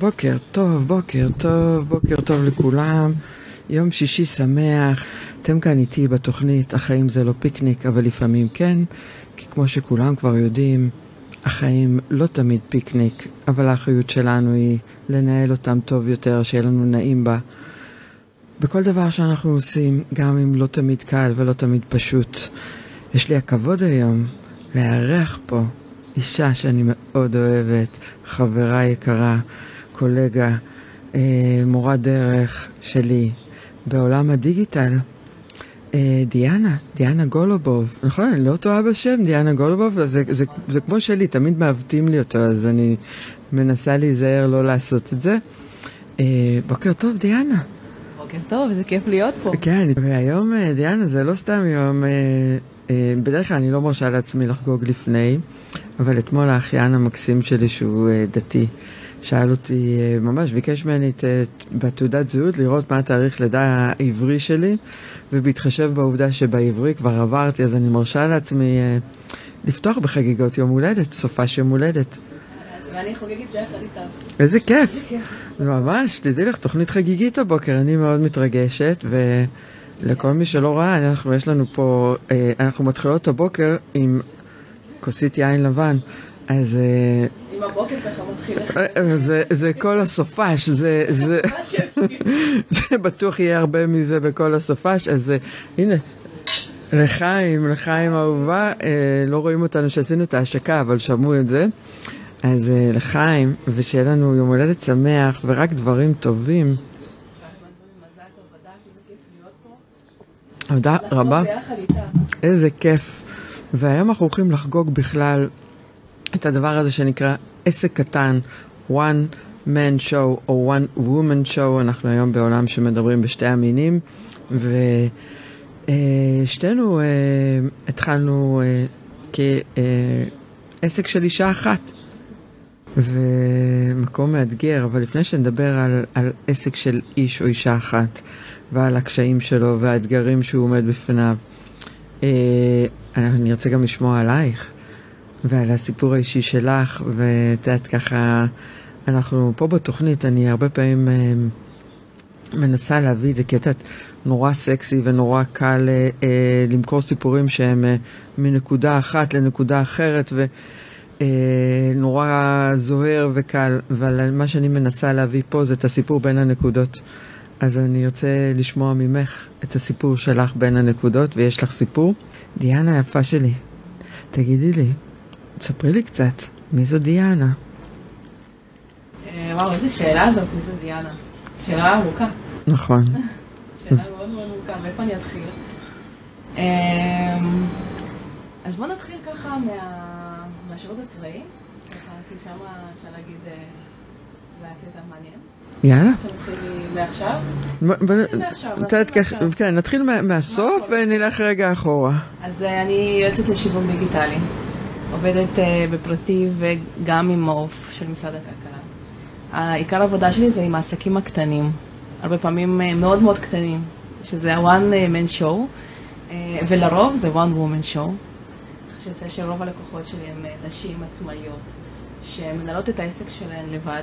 בוקר טוב, בוקר טוב, בוקר טוב לכולם. יום שישי שמח. אתם כאן איתי בתוכנית החיים זה לא פיקניק, אבל לפעמים כן, כי כמו שכולם כבר יודעים, החיים לא תמיד פיקניק, אבל האחריות שלנו היא לנהל אותם טוב יותר, שיהיה לנו נעים בה. בכל דבר שאנחנו עושים, גם אם לא תמיד קל ולא תמיד פשוט. יש לי הכבוד היום לארח פה אישה שאני מאוד אוהבת, חברה יקרה, קולגה, אה, מורת דרך שלי בעולם הדיגיטל. אה, דיאנה, דיאנה גולובוב, נכון? אני לא טועה בשם, דיאנה גולובוב, זה, זה, זה, זה כמו שלי, תמיד מעוותים לי אותו, אז אני מנסה להיזהר לא לעשות את זה. אה, בוקר טוב, דיאנה. בוקר טוב, איזה כיף להיות פה. כן, והיום, דיאנה, זה לא סתם יום, בדרך כלל אני לא מרשה לעצמי לחגוג לפני, אבל אתמול האחיין המקסים שלי, שהוא דתי, שאל אותי, אה, ממש ביקש ממני את, בתעודת זהות לראות מה התאריך לידה העברי שלי, ובהתחשב בעובדה שבעברי כבר עברתי, אז אני מרשה לעצמי אה, לפתוח בחגיגות יום הולדת, סופה של הולדת. ואני חוגגת ביחד איתך. איזה כיף. ממש, תדעי לך, תוכנית חגיגית הבוקר, אני מאוד מתרגשת, ולכל מי שלא ראה, אנחנו, יש לנו פה, אה, אנחנו מתחילות הבוקר עם כוסית יין לבן, אז... אה, עם הבוקר ככה מתחיל לך. זה, זה כל הסופש, זה, בטוח יהיה הרבה מזה בכל הסופש, אז הנה, לחיים, לחיים אהובה, לא רואים אותנו שעשינו את ההשקה, אבל שמעו את זה. אז לחיים, ושיהיה לנו יום הולדת שמח ורק דברים טובים. תודה רבה. איזה כיף. והיום אנחנו הולכים לחגוג בכלל את הדבר הזה שנקרא עסק קטן, one man show או one woman show, אנחנו היום בעולם שמדברים בשתי המינים, ושתינו התחלנו כעסק של אישה אחת. ומקום מאתגר, אבל לפני שנדבר על, על עסק של איש או אישה אחת ועל הקשיים שלו והאתגרים שהוא עומד בפניו, אה, אני רוצה גם לשמוע עלייך ועל הסיפור האישי שלך, ואת יודעת ככה, אנחנו פה בתוכנית, אני הרבה פעמים אה, מנסה להביא את זה, כי את יודעת, נורא סקסי ונורא קל אה, אה, למכור סיפורים שהם אה, מנקודה אחת לנקודה אחרת, ו... אה, זוהר וקל, אבל מה שאני מנסה להביא פה זה את הסיפור בין הנקודות. אז אני רוצה לשמוע ממך את הסיפור שלך בין הנקודות, ויש לך סיפור. דיאנה היפה שלי, תגידי לי, תספרי לי קצת, מי זו דיאנה? אה, וואו, איזה שאלה זאת, מי זו דיאנה? שאלה ארוכה. נכון. שאלה מאוד מאוד ארוכה, מאיפה אני אתחיל? אה, אז בוא נתחיל ככה מה... מהשירות הצבאי, ככה, כי שם אפשר להגיד, זה היה קטע מעניין. יאללה. מעכשיו? מעכשיו. כן, נתחיל מהסוף ונלך רגע אחורה. אז אני יועצת לשיווק דיגיטלי. עובדת בפרטי וגם עם מעוף של משרד הכלכלה. העיקר העבודה שלי זה עם העסקים הקטנים. הרבה פעמים מאוד מאוד קטנים, שזה ה-one man show, ולרוב זה one woman show. שיוצא שרוב הלקוחות שלי הם נשים עצמאיות שמנהלות את העסק שלהן לבד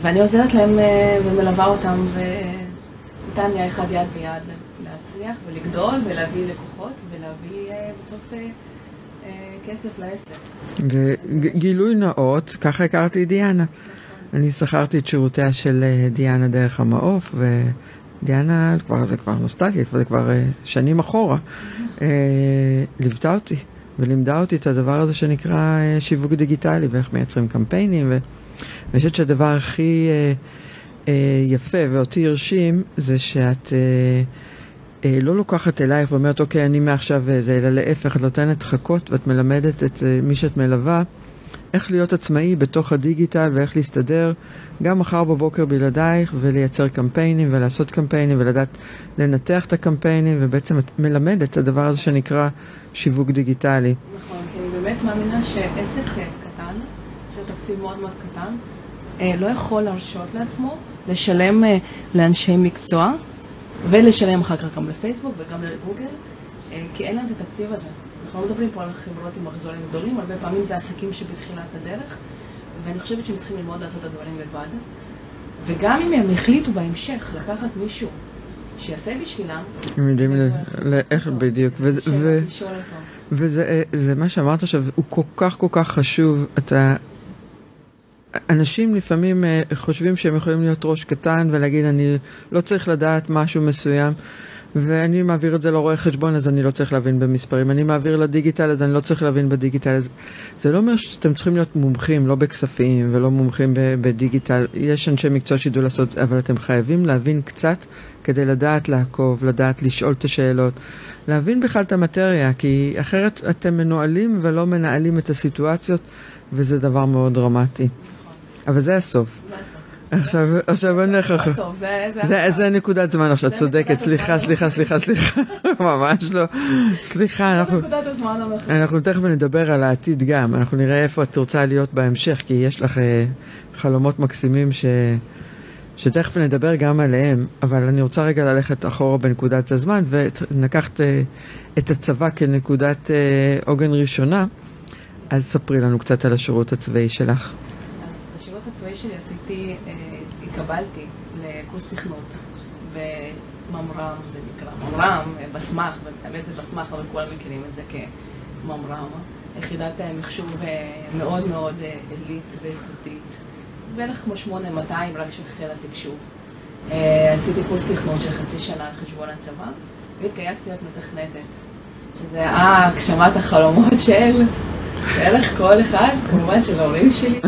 ואני עוזרת להם ומלווה אותם ואיתן נהיה אחד יד ביד להצליח ולגדול ולהביא לקוחות ולהביא בסוף כסף לעסק. וגילוי נאות, ככה הכרתי את דיאנה. אני שכרתי את שירותיה של דיאנה דרך המעוף ו... דיאנה, כבר, זה כבר נוסטלגיה, זה כבר uh, שנים אחורה, uh, ליוותה אותי ולימדה אותי את הדבר הזה שנקרא שיווק דיגיטלי ואיך מייצרים קמפיינים ואני חושבת שהדבר הכי יפה ואותי הרשים זה שאת לא לוקחת אלייך ואומרת אוקיי אני מעכשיו זה, אלא להפך, את נותנת חכות ואת מלמדת את uh, מי שאת מלווה איך להיות עצמאי בתוך הדיגיטל ואיך להסתדר גם מחר בבוקר בלעדייך ולייצר קמפיינים ולעשות קמפיינים ולדעת לנתח את הקמפיינים ובעצם את מלמדת את הדבר הזה שנקרא שיווק דיגיטלי. נכון, כי אני באמת מאמינה שעסק קטן, של תקציב מאוד מאוד קטן, לא יכול להרשות לעצמו לשלם לאנשי מקצוע ולשלם אחר כך גם לפייסבוק וגם לגוגל, כי אין להם את התקציב הזה. אנחנו לא מדברים פה על חברות עם מחזורים גדולים, הרבה פעמים זה עסקים שבתחילת הדרך, ואני חושבת שהם צריכים ללמוד לעשות את הדברים לבד. וגם אם הם החליטו בהמשך לקחת מישהו שיעשה בשבילם, הם יודעים ל- ל- איך בדיוק. וזה אה, זה מה שאמרת עכשיו, הוא כל כך כל כך חשוב. אתה... אנשים לפעמים אה, חושבים שהם יכולים להיות ראש קטן ולהגיד אני לא צריך לדעת משהו מסוים ואני מעביר את זה לרואה חשבון אז אני לא צריך להבין במספרים, אני מעביר לדיגיטל אז אני לא צריך להבין בדיגיטל. אז זה לא אומר שאתם צריכים להיות מומחים, לא בכספים ולא מומחים בדיגיטל, יש אנשי מקצוע שידעו לעשות, אבל אתם חייבים להבין קצת כדי לדעת לעקוב, לדעת לשאול את השאלות, להבין בכלל את המטריה, כי אחרת אתם מנוהלים ולא מנהלים את הסיטואציות, וזה דבר מאוד דרמטי. אבל זה הסוף. זה. עכשיו, עכשיו זה לך. הסוף, זה... זה, זה נקודת זמן עכשיו, זה צודקת, סליחה. סליחה, סליחה, סליחה, ממש לא. סליחה, אנחנו, נקודת הזמן. אנחנו תכף נדבר על העתיד גם, אנחנו נראה איפה את רוצה להיות בהמשך, כי יש לך אה, חלומות מקסימים ש... שתכף נדבר גם עליהם, אבל אני רוצה רגע ללכת אחורה בנקודת הזמן, ולקחת אה, את הצבא כנקודת אה, עוגן ראשונה, אז ספרי לנו קצת על השירות הצבאי שלך. הצבאי שלי עשיתי, אה, התקבלתי לקורס תכנות בממר"ם, זה נקרא ממר"ם, אה, בסמ"ח, האמת זה בסמ"ח, אבל כולם מכירים את זה כממר"ם. יחידת אה, מחשוב אה, מאוד מאוד אה, עילית ואיכותית, בערך כמו 8200 רק של חיל התקשוב. אה, עשיתי קורס תכנות של חצי שנה על חשבון הצבא, והתגייסתי להיות מתכנתת, שזה היה הגשמת החלומות של... בערך כל אחד, כמובן של ההורים שלי.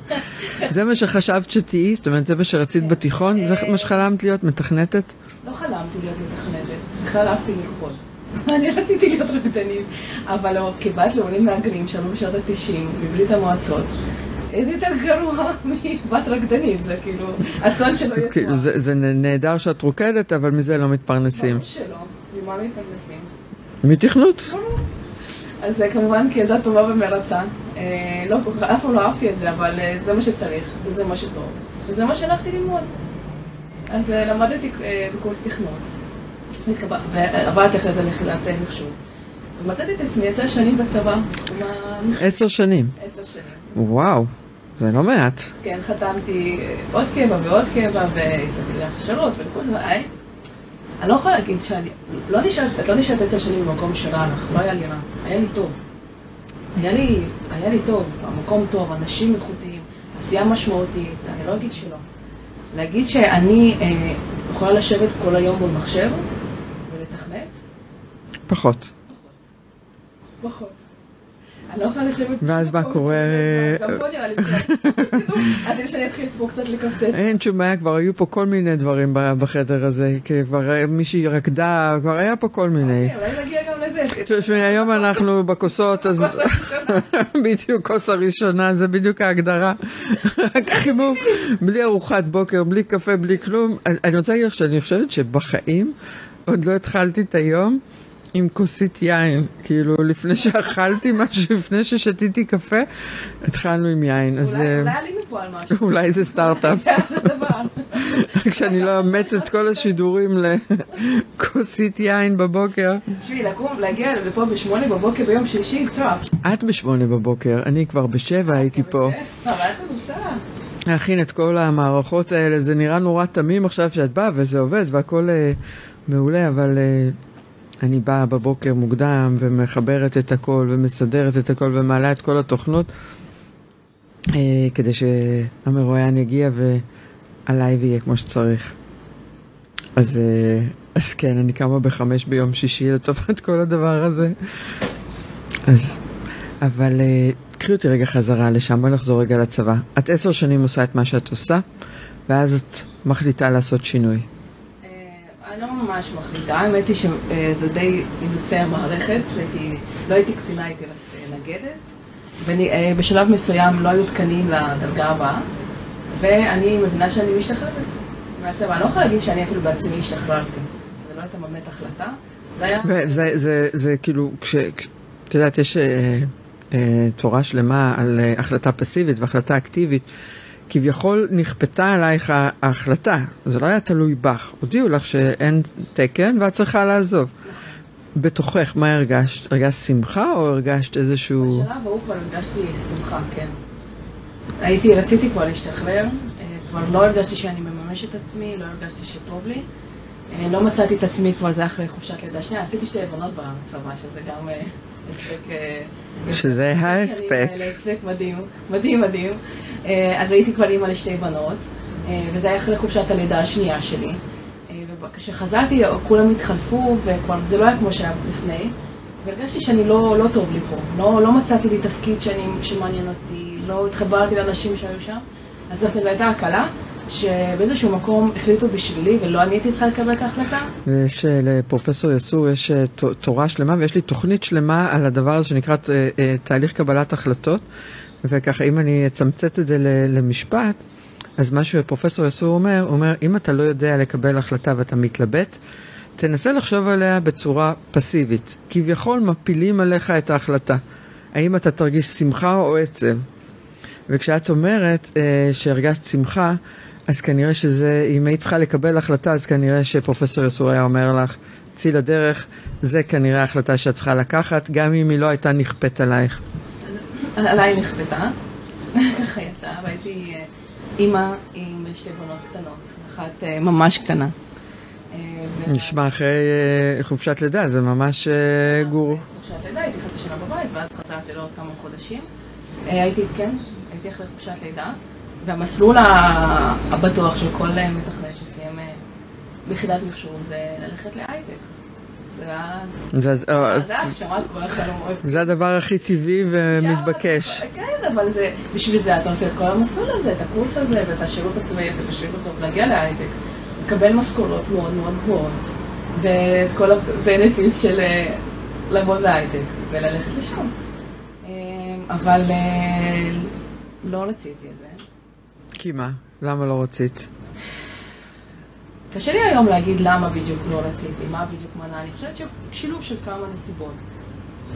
זה מה שחשבת שתהיי? זאת אומרת, זה מה שרצית בתיכון? זה מה שחלמת להיות מתכנתת? לא חלמתי להיות מתכנתת, אהבתי לרקוד. אני רציתי להיות רקדנית, אבל לא, כבת לעולים מהגרים שעלו בשנות ה-90 מברית המועצות, איזה יותר גרוע מבת רקדנית, זה כאילו אסון שלא יתואר. כאילו, זה, זה נהדר שאת רוקדת, אבל מזה לא מתפרנסים. ברור שלא, ממה מתפרנסים? מתכנות. ברור. אז אה, כמובן כילדה טובה ומרצה, אה, לא, כל כך- אף פעם לא אהבתי את זה, אבל אה, זה מה שצריך, וזה מה שטוב, וזה מה שהלכתי ללמוד. אז אה, למדתי בקורס תכנות, ועברתי אחרי זה ליחידת אה, מחשוב. ומצאתי את עצמי עשר שנים בצבא, עשר שנים. עשר שנים. וואו, זה לא מעט. כן, חתמתי עוד קבע ועוד קבע, ויצאתי להכשרות ולכל זה. אני לא יכולה להגיד שאני, לא נשארת, לא נשארת עשר שנים במקום שרע לך, לא היה לי רע, היה לי טוב. היה לי, היה לי טוב, המקום טוב, אנשים איכותיים, עשייה משמעותית, אני לא אגיד שלא. להגיד שאני אה, יכולה לשבת כל היום מול מחשב ולתכנת? פחות. פחות. אני לא יכולה לשבת... ואז מה קורה? עדיף שאני אתחיל פה קצת לקפצץ. אין שום בעיה, כבר היו פה כל מיני דברים בחדר הזה, כי כבר מישהי רקדה, כבר היה פה כל מיני. אוקיי, אולי נגיע גם לזה. תשמעי, היום אנחנו בכוסות, אז. בדיוק כוס הראשונה, זה בדיוק ההגדרה. רק חימום, בלי ארוחת בוקר, בלי קפה, בלי כלום. אני רוצה להגיד לך שאני חושבת שבחיים עוד לא התחלתי את היום עם כוסית יין. כאילו, לפני שאכלתי משהו, לפני ששתיתי קפה, התחלנו עם יין. אז אולי אה, אולי עלינו פה על משהו. אולי זה סטארט-אפ. זה זה דבר. רק שאני לא אאמץ את כל השידורים לכוסית יין בבוקר. תשמעי, לקום, להגיע לפה בשמונה בבוקר ביום שלישי, צוע. את בשמונה בבוקר, אני כבר בשבע הייתי פה. אבל את מנוסה. להכין את כל המערכות האלה, זה נראה נורא תמים עכשיו שאת באה וזה עובד והכל אה, מעולה, אבל אה, אני באה בבוקר מוקדם ומחברת את הכל ומסדרת את הכל ומעלה את כל התוכנות אה, כדי שהמרואיין יגיע ועליי ויהיה כמו שצריך. אז, אה, אז כן, אני קמה בחמש ביום שישי לטובת כל הדבר הזה. אז, אבל אה, קחי אותי רגע חזרה לשם, בואי נחזור רגע לצבא. את עשר שנים עושה את מה שאת עושה, ואז את מחליטה לעשות שינוי. אה, אני לא ממש מחליטה, האמת היא שזה די אילוצי המערכת, הייתי, לא הייתי קצינה, הייתי נגדת, ובשלב מסוים לא היו תקנים לדרגה הבאה, ואני מבינה שאני משתחררת מהצבא. אני לא יכולה להגיד שאני אפילו בעצמי השתחררתי, זה לא הייתה באמת החלטה, זה היה... וזה זה, זה כאילו, כש... את יודעת, יש אה, אה, תורה שלמה על אה, החלטה פסיבית והחלטה אקטיבית. כביכול נכפתה עלייך ההחלטה, זה לא היה תלוי בך. הודיעו לך שאין תקן ואת צריכה לעזוב. בתוכך, מה הרגשת? הרגשת שמחה או הרגשת איזשהו... בשלב ההוא כבר הרגשתי שמחה, כן. הייתי, רציתי כבר להשתחרר, כבר לא הרגשתי שאני מממש את עצמי, לא הרגשתי שטוב לי. לא מצאתי את עצמי כבר, זה אחרי חופשת לידה שנייה, עשיתי שתי בנות בצבא, שזה גם הספק... שזה ההספק. הספק מדהים, מדהים מדהים. אז הייתי כבר אימא לשתי בנות, וזה היה אחרי חופשת הלידה השנייה שלי. וכשחזרתי כולם התחלפו, וכבר זה לא היה כמו שהיה לפני. והרגשתי שאני לא, לא טוב לי פה, לא, לא מצאתי לי תפקיד שאני, שמעניין אותי, לא התחברתי לאנשים שהיו שם. אז זו הייתה הקלה, שבאיזשהו מקום החליטו בשבילי, ולא אני הייתי צריכה לקבל את ההחלטה. ויש לפרופסור יסור, יש תורה שלמה, ויש לי תוכנית שלמה על הדבר הזה שנקרא תהליך קבלת החלטות. וככה, אם אני אצמצת את זה למשפט, אז מה שפרופסור יסור אומר, הוא אומר, אם אתה לא יודע לקבל החלטה ואתה מתלבט, תנסה לחשוב עליה בצורה פסיבית. כביכול מפילים עליך את ההחלטה. האם אתה תרגיש שמחה או עצב? וכשאת אומרת אה, שהרגשת שמחה, אז כנראה שזה, אם היית צריכה לקבל החלטה, אז כנראה שפרופסור יסור היה אומר לך, צאי לדרך, זה כנראה ההחלטה שאת צריכה לקחת, גם אם היא לא הייתה נכפית עלייך. עליי נכפתה, ככה יצא, והייתי אימא עם שתי בנות קטנות, אחת ממש קטנה. נשמע אחרי חופשת לידה, זה ממש גור. חופשת לידה, הייתי חצי שנה בבית, ואז חזרתי לעוד כמה חודשים. הייתי, כן, הייתי אחרי חופשת לידה, והמסלול הבטוח של כל מתכנת שסיים ביחידת מחשוב זה ללכת להייטק. זה. זה הדבר הכי טבעי ומתבקש. כן, אבל בשביל זה אתה עושה את כל המסלול הזה, את הקורס הזה ואת השירות הצבאי הזה, בשביל בסוף להגיע להייטק. לקבל משכורות מאוד מאוד גבוהות, ואת כל הבנפיס של לעבוד בהייטק וללכת לשם. אבל לא רציתי את זה. כי מה? למה לא רצית? קשה לי היום להגיד למה בדיוק לא רציתי, מה בדיוק מנע. אני חושבת ששילוב של כמה נסיבות.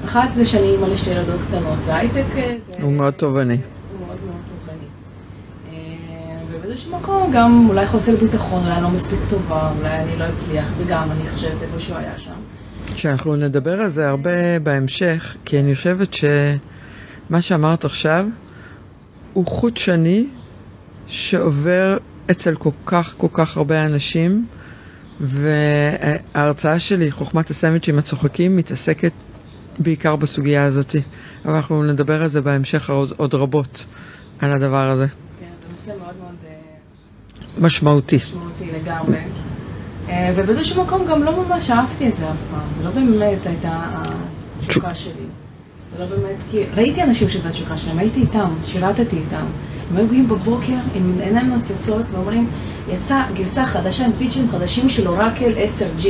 אחת זה שאני אימא לשתי ילדות קטנות, והייטק זה... הוא מאוד תובעני. הוא מאוד מאוד תובעני. ובאיזשהו מקום גם אולי חוסר ביטחון, אולי לא מספיק טובה, אולי אני לא אצליח, זה גם, אני חושבת איפה שהוא היה שם. שאנחנו נדבר על זה הרבה בהמשך, כי אני חושבת שמה שאמרת עכשיו הוא חוט שני שעובר אצל כל כך כל כך הרבה אנשים, וההרצאה שלי, חוכמת הסנדוויצ'ים הצוחקים, מתעסקת בעיקר בסוגיה הזאת. אבל אנחנו נדבר על זה בהמשך עוד, עוד רבות, על הדבר הזה. כן, זה נושא מאוד מאוד משמעותי. משמעותי לגמרי. ובאיזשהו מקום גם לא ממש אהבתי את זה אף פעם. לא באמת הייתה התשוקה שלי. זה לא באמת, כי ראיתי אנשים שזו התשוקה שלהם, הייתי איתם, שירתתי איתם. הם היו באים בבוקר עם עיניים נוצצות ואומרים, יצא גרסה חדשה עם פיצ'ים חדשים של אורקל 10G.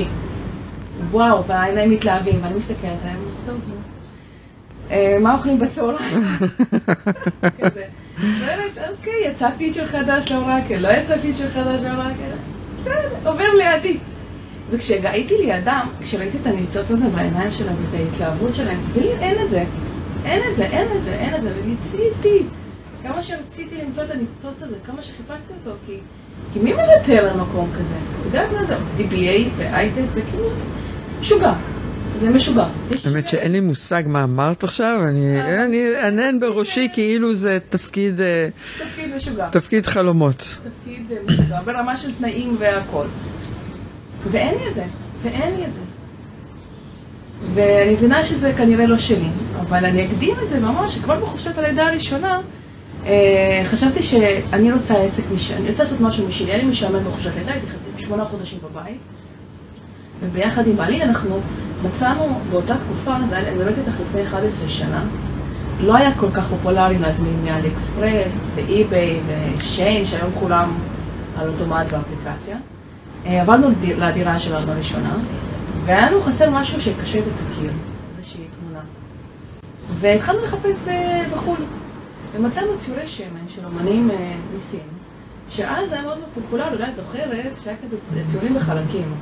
וואו, והעיניים מתלהבים, ואני מסתכלת עליהם, טוב, מה אוכלים בצהריים? כזה. באמת, אוקיי, יצא פיצ'ר חדש לאורקל, לא יצא פיצ'ר חדש לאורקל, בסדר, עובר לידי. וכשהייתי לידם, כשראיתי את הניצוץ הזה בעיניים שלהם ואת ההתלהבות שלהם, ולי אין את זה, אין את זה, אין את זה, אין את זה, וניסיתי. כמה שרציתי למצוא את הניצוץ הזה, כמה שחיפשתי אותו, כי, כי מי מוותר על מקום כזה? את יודעת מה זה? DBA בהייטק זה כאילו משוגע. זה משוגע. האמת שאין לי מושג מה אמרת עכשיו, אני אענן בראשי כאילו זה תפקיד... תפקיד משוגע. תפקיד חלומות. תפקיד משוגע, ברמה של תנאים והכל. ואין לי את זה, ואין לי את זה. ואני מבינה שזה כנראה לא שלי, אבל אני אקדים את זה ממש, כבר בחופשת הלידה הראשונה, חשבתי שאני רוצה עסק, אני רוצה לעשות משהו משלי, היה לי משעמם בחופשת לידה, הייתי חצי שמונה חודשים בבית, וביחד עם בעלי אנחנו מצאנו באותה תקופה, זה היה, אני באמת איתך לפני 11 שנה, לא היה כל כך פופולרי להזמין מאלי אקספרס, ואי-ביי, ושיין, שהיום כולם על אוטומט באפליקציה. עברנו לדירה שלנו הראשונה, והיה לנו חסר משהו שקשה את הקיר, איזושהי תמונה. והתחלנו לחפש בחו"ל. ומצאנו ציורי שמן של אמנים מסין, שאז היה מאוד פופולרי, אולי את זוכרת, שהיה כזה ציורים בחלקים.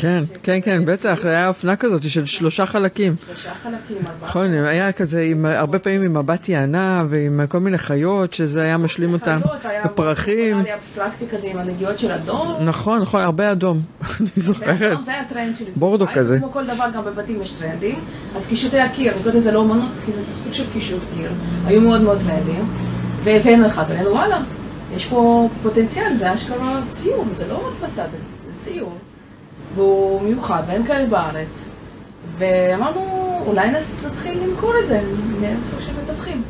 כן, כן, כן, בטח, היה אופנה כזאת של שלושה חלקים. שלושה חלקים, ארבעה. נכון, היה כזה, הרבה פעמים עם מבט יענה ועם כל מיני חיות, שזה היה משלים אותם, ופרחים. היה אבסטרקטי כזה עם הנגיעות של אדום. נכון, נכון, הרבה אדום, אני זוכרת. זה היה טרנד שלי. בורדו כזה. כמו כל דבר, גם בבתים יש טרנדים. אז קישוטי הקיר, אני קוראת לזה לא אומנות, כי זה סוג של קישוט קיר. היו מאוד מאוד טרנדיים. והבאנו אחד, ואמרנו, וואלה, יש פה פוטנציאל, זה אשכרה ציור, זה לא זה, זה ציור. והוא מיוחד, ואין כאלה בארץ. ואמרנו, אולי נתחיל למכור את זה, נהיה סוג של מתווכים.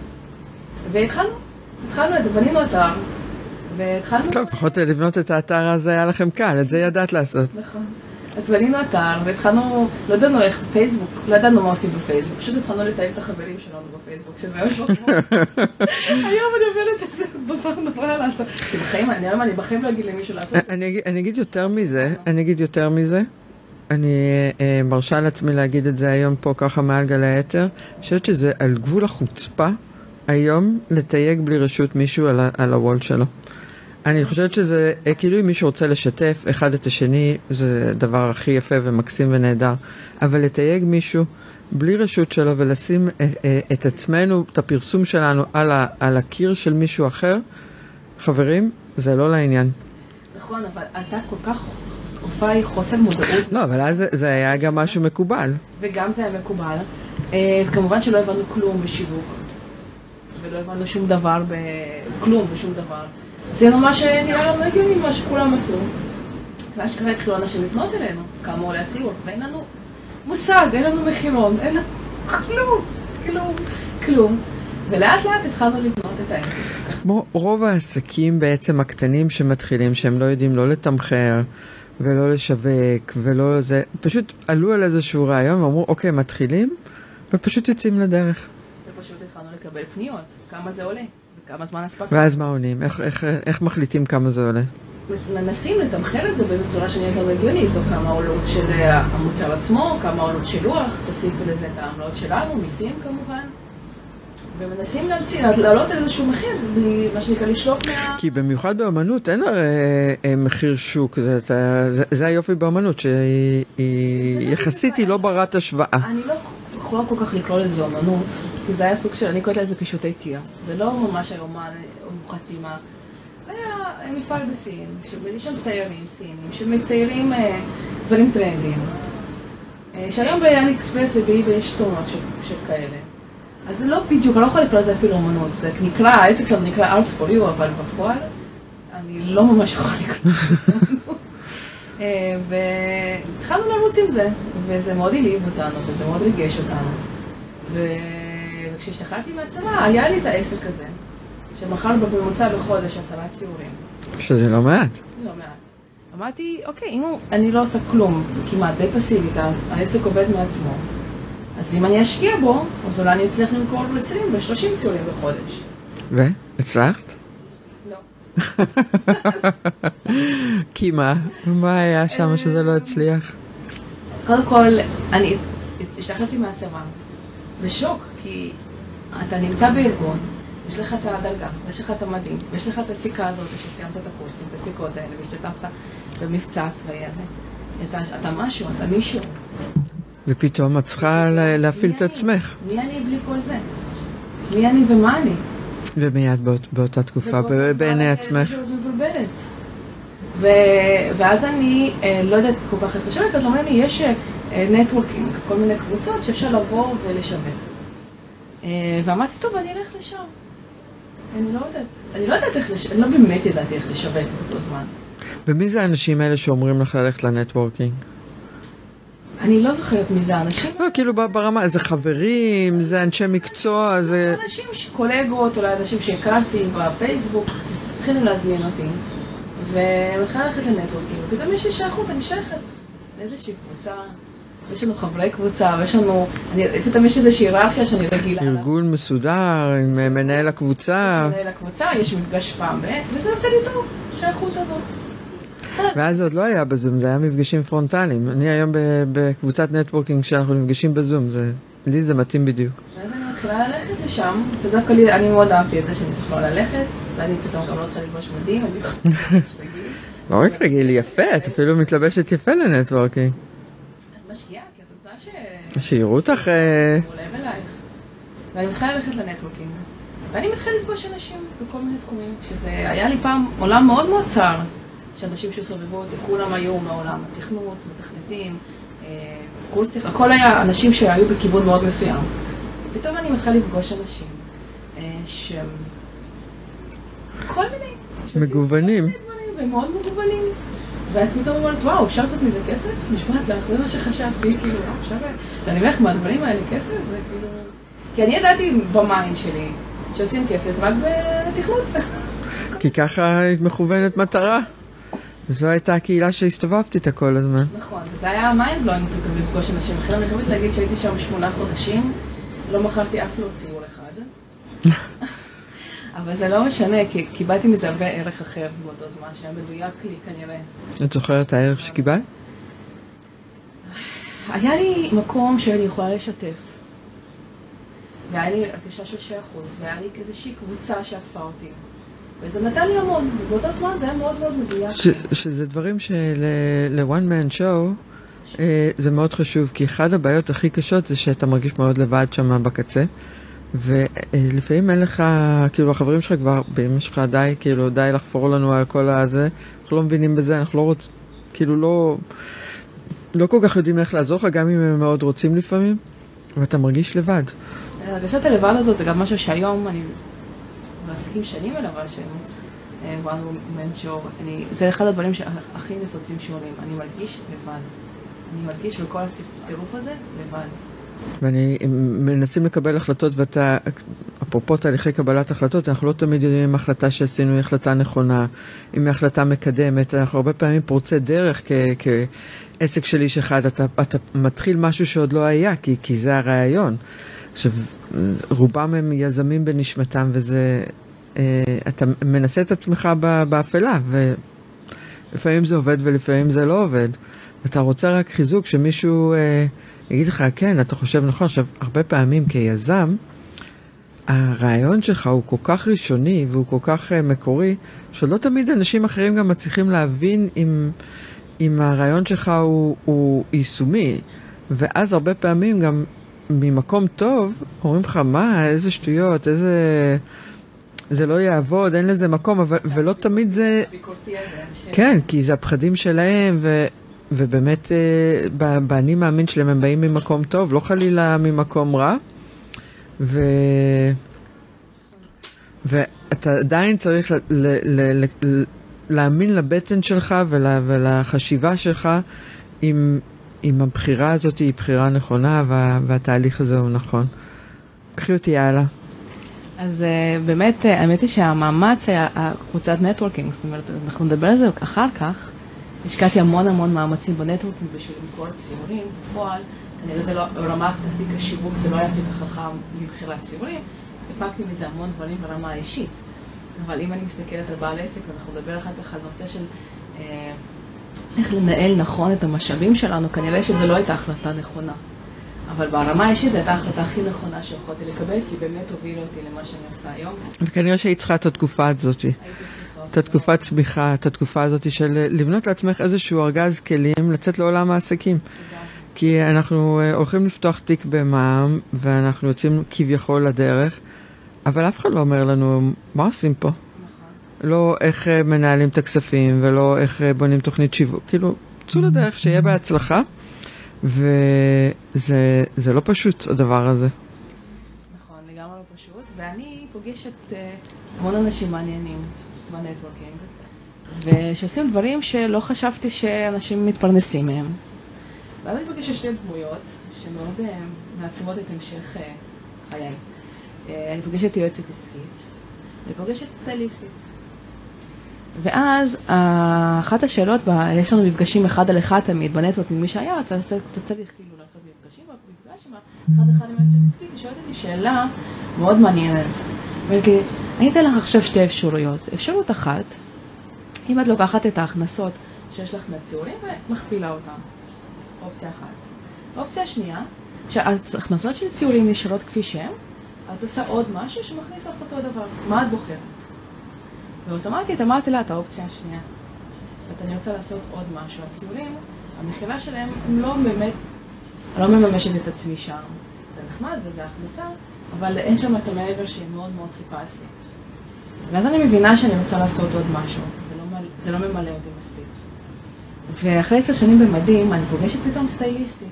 והתחלנו, התחלנו את זה, בנינו אתר, והתחלנו... טוב, לפחות לבנות את האתר הזה היה לכם קל, את זה ידעת לעשות. נכון. אז בנינו אתר, והתחלנו, לא ידענו איך, פייסבוק, לא ידענו מה עושים בפייסבוק, פשוט התחלנו לתאם את החברים שלנו בפייסבוק, שזה היה משמעות. היום אני עובדת איזה דבר נורא לעשות. כי בחיים, אני היום אני בחיים לא אגיד למישהו לעשות זה. אני אגיד- יותר מזה, אני אגיד יותר מזה. אני אה, מרשה לעצמי להגיד את זה היום פה ככה מעל גלי האתר. אני חושבת שזה על גבול החוצפה היום לתייג בלי רשות מישהו על, ה- על הוול שלו. אני חושבת שזה, אה, כאילו אם מישהו רוצה לשתף אחד את השני, זה הדבר הכי יפה ומקסים ונהדר. אבל לתייג מישהו בלי רשות שלו ולשים אה, אה, את עצמנו, את הפרסום שלנו על, ה, על הקיר של מישהו אחר, חברים, זה לא לעניין. נכון, אבל אתה כל כך, תקופה היא חוסר מודעות, לא, אבל אז זה- זה היה גם משהו מקובל. וגם זה היה מקובל. כמובן שלא הבנו כלום בשיווק, ולא הבנו שום דבר, ב... כלום ושום דבר. זה ממש נראה לנו הגיוני מה שכולם עשו. ואז ככה התחילו אנשים לפנות אלינו, כמה עולה הציור, ואין לנו מושג, אין לנו מחירון, אין לנו כלום, כלום, כלום. ולאט לאט התחלנו לבנות את העסק. כמו רוב העסקים בעצם הקטנים שמתחילים, שהם לא יודעים לא לתמחר ולא לשווק ולא לזה, פשוט עלו על איזשהו רעיון ואמרו, אוקיי, מתחילים, ופשוט יוצאים לדרך. ופשוט התחלנו לקבל פניות, כמה זה עולה, וכמה זמן אספקה. ואז מה עונים? איך, איך, איך מחליטים כמה זה עולה? מנסים לתמחר את זה באיזו צורה שנראית לנו הגיונית, או כמה עולות של אה, המוצר עצמו, כמה עולות של לוח, תוסיפו לזה את העמלות שלנו, מיסים כמובן. ומנסים להמציא, להעלות איזשהו מחיר, מה שנקרא לשלוף מה... כי במיוחד באמנות אין הרי אה, מחיר שוק, זה, זה, זה היופי באמנות, שהיא היא- זה יחסית היא לא ברת השוואה. אני לא יכולה כל כך לקרוא לזה אומנות, כי זה היה סוג של, אני קוראת לזה פישוטי קיר. זה לא ממש היה אומן או חתימה. זה היה מפעל בסין, שיש שם ציירים סינים, שמציירים אה, דברים טרנדיים. אה, שהיום באלי אקספרס ובאיבי יש טונות של, כאלה. אז זה לא בדיוק, אני לא יכולה לקרוא לזה אפילו אומנות. זה נקרא, העסק שלנו נקרא Art for you, אבל בפועל אני לא ממש יכולה לקרוא לזה. אה, והתחלנו לרוץ עם זה, וזה מאוד העליב אותנו, וזה מאוד ריגש אותנו. ו- וכשהשתחררתי מהצבא, היה לי את העסק הזה, שמכר בממוצע בחודש עשרה ציורים. שזה לא מעט. לא מעט. אמרתי, אוקיי, אם הוא, אני לא עושה כלום, כמעט די פסיבית, העסק עובד מעצמו, אז אם אני אשקיע בו, אז אולי אני אצליח למכור 20 ו-30 ציורים בחודש. והצלחת? לא. כי מה? מה היה שם שזה לא הצליח? קודם כל, אני השתחררתי מהצבא, בשוק, כי אתה נמצא בארגון, יש לך את הדרגה, ויש לך את המדים, ויש לך את הסיכה הזאת שסיימת את הקורסים, את הסיכות האלה, והשתתפת במבצע הצבאי הזה. אתה, אתה משהו, אתה מישהו. ופתאום את צריכה לה- להפעיל את אני? עצמך. מי אני בלי כל זה? מי אני ומה אני? ומיד באות, באותה תקופה, בעיני אה, עצמך. מבולבלת. ו... ואז אני אה, לא יודעת כל כך איך לשווק, אז אומרים לי, יש נטוורקינג, כל מיני קבוצות שאפשר לבוא ולשווק. אה, ואמרתי, טוב, אני אלך לשם. אני לא יודעת, אני לא יודעת איך לשווק, אני לא באמת ידעתי איך לשווק באותו זמן. ומי זה האנשים האלה שאומרים לך ללכת לנטוורקינג? אני לא זוכרת מי זה האנשים. לא, כאילו ברמה, זה חברים, זה אנשי מקצוע, זה... אנשים, קולגות, אולי אנשים שהכרתי בפייסבוק, התחילו להזמין אותי, ומתחילה ללכת לנטוורקינג, ופתאום יש לי שייכות, אני שייכת לאיזושהי קבוצה, יש לנו חברי קבוצה, ויש לנו, אני, פתאום יש איזושהי היררכיה שאני רגילה לה. ארגון מסודר עם אה, מנהל הקבוצה, מנהל הקבוצה, יש מפגש פעם ב... וזה עושה לי טוב, השייכות הזאת. ואז זה עוד לא היה בזום, זה היה מפגשים פרונטליים. אני היום בקבוצת networking שאנחנו נפגשים בזום, זה... לי זה מתאים בדיוק. ואז אני מתחילה ללכת לשם, ודווקא לי, אני מאוד אהבתי את זה שאני צריכה ללכת, ואני פתאום גם לא צריכה ללבוש מדים, אני רגיל. לא רק רגיל, יפה, את אפילו מתלבשת יפה ל networking. משקיעה, כי את רוצה ש... שיראו אותך... אה, עולה אלייך. ואני מתחילה ללכת לנטוורקינג, ואני מתחילה לפגוש אנשים בכל מיני תחומים, שזה היה לי פעם עולם מאוד מאוד צר, שאנשים שסובבו אותי, כולם היו מעולם התכנות, מתכנתים, אה, קורסים, הכל היה אנשים שהיו בכיוון מאוד מסוים. פתאום אני מתחילה לפגוש אנשים אה, כל מיני. מגוונים. והם מאוד מגוונים. ואז פתאום אומרת, וואו, אפשר לתת מזה כסף? נשבעת לך, זה מה שחשבתי, כאילו, אפשר... ואני אומר לך, מהדברים האלה כסף? זה כאילו... כי אני ידעתי ב mind שלי שעושים כסף רק בתכנות. כי ככה היית מכוונת מטרה. וזו הייתה הקהילה שהסתובבתי איתה כל הזמן. נכון, וזה היה mind blowing פתאום לפגוש אנשים אחרים. אני חייבת להגיד שהייתי שם שמונה חודשים, לא מכרתי אף לא ציור אחד. אבל זה לא משנה, כי קיבלתי מזה הרבה ערך אחר באותו זמן, שהיה מדויק לי כנראה. את זוכרת הערך שקיבלת? היה לי מקום שאני יכולה לשתף. והיה לי הרגשה של שייכות, והיה לי איזושהי קבוצה שעטפה אותי. וזה נתן לי המון, ובאותו זמן זה היה מאוד מאוד מדויק. ש, שזה דברים של-one man show אה, זה מאוד חשוב, כי אחת הבעיות הכי קשות זה שאתה מרגיש מאוד לבד שם בקצה. ולפעמים אין לך, כאילו החברים שלך כבר, באמא שלך די, כאילו די לחפור לנו על כל הזה, אנחנו לא מבינים בזה, אנחנו לא רוצים, כאילו לא, לא כל כך יודעים איך לעזור לך, גם אם הם מאוד רוצים לפעמים, ואתה מרגיש לבד. הרגשת הלבד הזאת זה גם משהו שהיום אני מעסיקים שנים אליו, שהם one man show, זה אחד הדברים שהכי נפוצים שעולים, אני מרגיש לבד. אני מרגיש בכל הטירוף הזה לבד. ואני מנסים לקבל החלטות ואתה, אפרופו תהליכי קבלת החלטות, אנחנו לא תמיד יודעים אם ההחלטה שעשינו היא החלטה נכונה, אם היא החלטה מקדמת, אנחנו הרבה פעמים פורצי דרך כ, כעסק של איש אחד, אתה, אתה מתחיל משהו שעוד לא היה, כי, כי זה הרעיון. עכשיו, רובם הם יזמים בנשמתם וזה, אה, אתה מנסה את עצמך באפלה, ולפעמים זה עובד ולפעמים זה לא עובד. אתה רוצה רק חיזוק שמישהו... יגיד לך, כן, אתה חושב נכון. עכשיו, הרבה פעמים כיזם, הרעיון שלך הוא כל כך ראשוני והוא כל כך uh, מקורי, שלא תמיד אנשים אחרים גם מצליחים להבין אם, אם הרעיון שלך הוא, הוא יישומי. ואז הרבה פעמים גם ממקום טוב, אומרים לך, מה, איזה שטויות, איזה... זה לא יעבוד, אין לזה מקום, אבל, ולא תמיד זה... כן, כי זה הפחדים שלהם, ו, ובאמת, אה, באני מאמין שלהם הם באים ממקום טוב, לא חלילה ממקום רע. ו... ואתה עדיין צריך ל... ל... ל... להאמין לבטן שלך ול... ולחשיבה שלך אם, אם הבחירה הזאת היא בחירה נכונה וה... והתהליך הזה הוא נכון. קחי אותי הלאה. אז אה, באמת, אה, האמת היא שהמאמץ היה קבוצת networking, זאת אומרת, אנחנו נדבר על זה אחר כך. השקעתי המון המון מאמצים ב networking בשביל למכור ציורים, בפועל, כנראה זה לא, ברמת אפיק השיווק זה לא היה אפיק החכם למכירת ציורים, הפקתי מזה המון דברים ברמה האישית. אבל אם אני מסתכלת על בעל עסק, ואנחנו נדבר אחר כך על נושא של אה, איך לנהל נכון את המשאבים שלנו, כנראה שזו לא הייתה החלטה נכונה. אבל ברמה האישית זו הייתה ההחלטה הכי נכונה שיכולתי לקבל, כי באמת הובילה אותי למה שאני עושה היום. וכנראה שהיית צריכה את התקופה הזאת. הייתי את התקופת צמיחה, את התקופה הזאת של לבנות לעצמך איזשהו ארגז כלים, לצאת לעולם העסקים. כי אנחנו אה, הולכים לפתוח תיק במע"מ, ואנחנו יוצאים כביכול לדרך, אבל אף אחד לא אומר לנו מה עושים פה. לא איך אה, מנהלים את הכספים, ולא איך אה, בונים תוכנית שיווק. כאילו, צאו לדרך, שיהיה בהצלחה. וזה לא פשוט, הדבר הזה. נכון, לגמרי לא פשוט. ואני פוגשת המון אנשים מעניינים. בנטוורקינג, ושעושים דברים שלא חשבתי שאנשים מתפרנסים מהם. ואז אני פוגשת שתי דמויות שמאוד אה, מעצבות את המשך אה, חיי. אה, אני פוגשת יועצת עסקית, אני פוגשת סטייליסטית. ואז אחת השאלות, יש לנו מפגשים אחד על אחד תמיד בנטוורקינג, מי שהיה, אתה, אתה צריך כאילו לעשות מפגשים, במפגש עם אחד אחד עם היועצת עסקית, היא שואלת אותי שאלה מאוד מעניינת. אומרת לי, אני אתן לך עכשיו שתי אפשרויות. אפשרות אחת, אם את לוקחת את ההכנסות שיש לך מהציורים ומכפילה אותן. אופציה אחת. אופציה שנייה, שההכנסות של ציורים נשארות כפי שהן, את עושה עוד משהו שמכניס לך אותו דבר. מה את בוחרת? ואוטומטית אמרתי לה את האופציה השנייה. זאת אני רוצה לעשות עוד משהו. הציורים, המכירה שלהם, הם לא באמת, לא מממשת את עצמי שם. זה נחמד וזה הכנסה, אבל אין שם את המעבר שמאוד מאוד חיפשתי. ואז אני מבינה שאני רוצה לעשות עוד משהו, זה לא, זה לא ממלא אותי מספיק. ואחרי עשר שנים במדים, אני פוגשת פתאום סטייליסטית.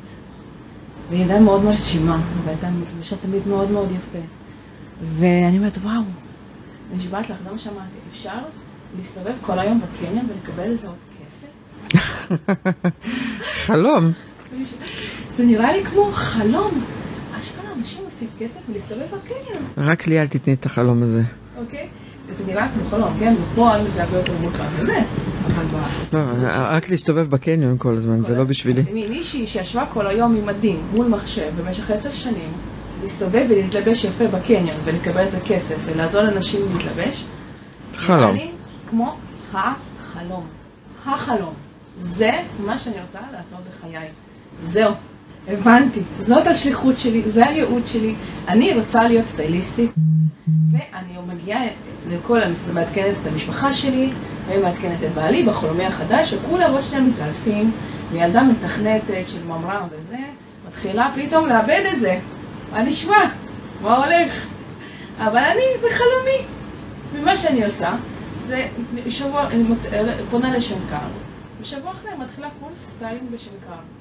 והיא הייתה מאוד מרשימה, והייתה מפגשה תמיד מאוד מאוד יפה. ואני אומרת, וואו, נשבעת לך, זה מה שאמרתי, אפשר להסתובב כל היום בקניון ולקבל לזה עוד כסף? חלום. זה נראה לי כמו חלום. עושים כסף ולהסתובב בקניון, רק לי אל תתני את החלום הזה. אוקיי? זה נראה כמו חלום, כן? בפועל זה הרבה יותר מורכב מזה. לא, רק להסתובב בקניון כל הזמן, זה לא בשבילי. מישהי שישבה כל היום עם מדים מול מחשב במשך עשר שנים, להסתובב ולהתלבש יפה בקניון ולקבל איזה כסף ולעזור לאנשים להתלבש, חלום. כמו החלום. החלום. זה מה שאני רוצה לעשות בחיי. זהו. הבנתי. זאת השליחות שלי, זה הייעוד שלי. אני רוצה להיות סטייליסטית, ואני מגיעה לכל, אני מעדכנת את המשפחה שלי, ומעדכנת את בעלי בחלומי החדש, וכולם עוד שנייה מתעלפים, וילדה מתכנתת של ממר"ם וזה, מתחילה פתאום לאבד את זה. מה נשמע? מה הולך? אבל אני בחלומי. ומה שאני עושה, זה שבוע, אני מוצ... פונה לשנקר, ושבוע אחרי מתחילה קורס styling בשנקר.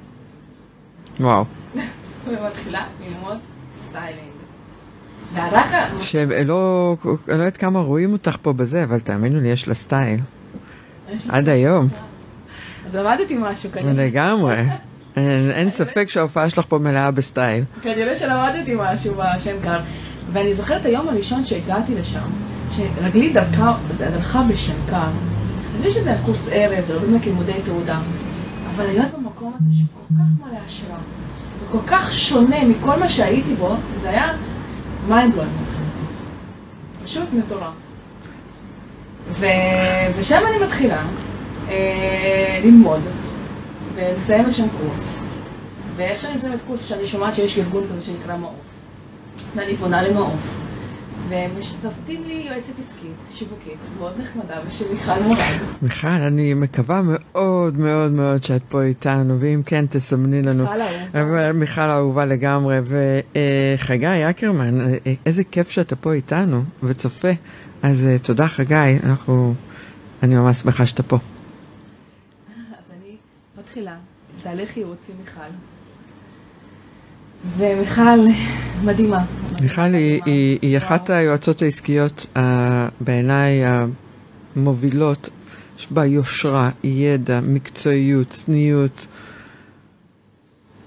וואו. ומתחילה ללמוד styling. שלא, אני לא יודעת כמה רואים אותך פה בזה, אבל תאמינו לי, יש לה סטייל. עד היום. אז למדתי משהו כנראה. לגמרי. אין, אין ספק שההופעה שלך פה מלאה בסטייל. כנראה שלמדתי משהו בשנקר. ואני זוכרת היום הראשון שהגעתי לשם, שרגלי דרכה, דרכה בשנקר. אז יש איזה קורס זה לא באמת לימודי תעודה. אבל להיות במקום הזה שכל כך מלא השראה, וכל כך שונה מכל מה שהייתי בו, זה היה mind blowing מבחינתי. פשוט מטורף. ו... ושם אני מתחילה אה, ללמוד, ומסיימת שם קורס. ואיך שאני מסיימת קורס, שאני שומעת שיש ארגון כזה שנקרא מעוף. ואני פונה למעוף. ומצוותים לי יועצת עסקית, שיווקית, מאוד נחמדה, בשם מיכל מורג. מיכל, אני מקווה מאוד מאוד מאוד שאת פה איתנו, ואם כן, תסמני לנו. מיכל אהובה. מיכל אהובה לגמרי, וחגי אקרמן, אה, איזה כיף שאתה פה איתנו וצופה. אז אה, תודה חגי, אנחנו, אני ממש שמחה שאתה פה. אז אני מתחילה תהליך ייעוץ עם מיכל. ומיכל מדהימה. מיכל היא, היא, היא אחת היועצות העסקיות uh, בעיניי המובילות, יש בה יושרה, ידע, מקצועיות, צניעות,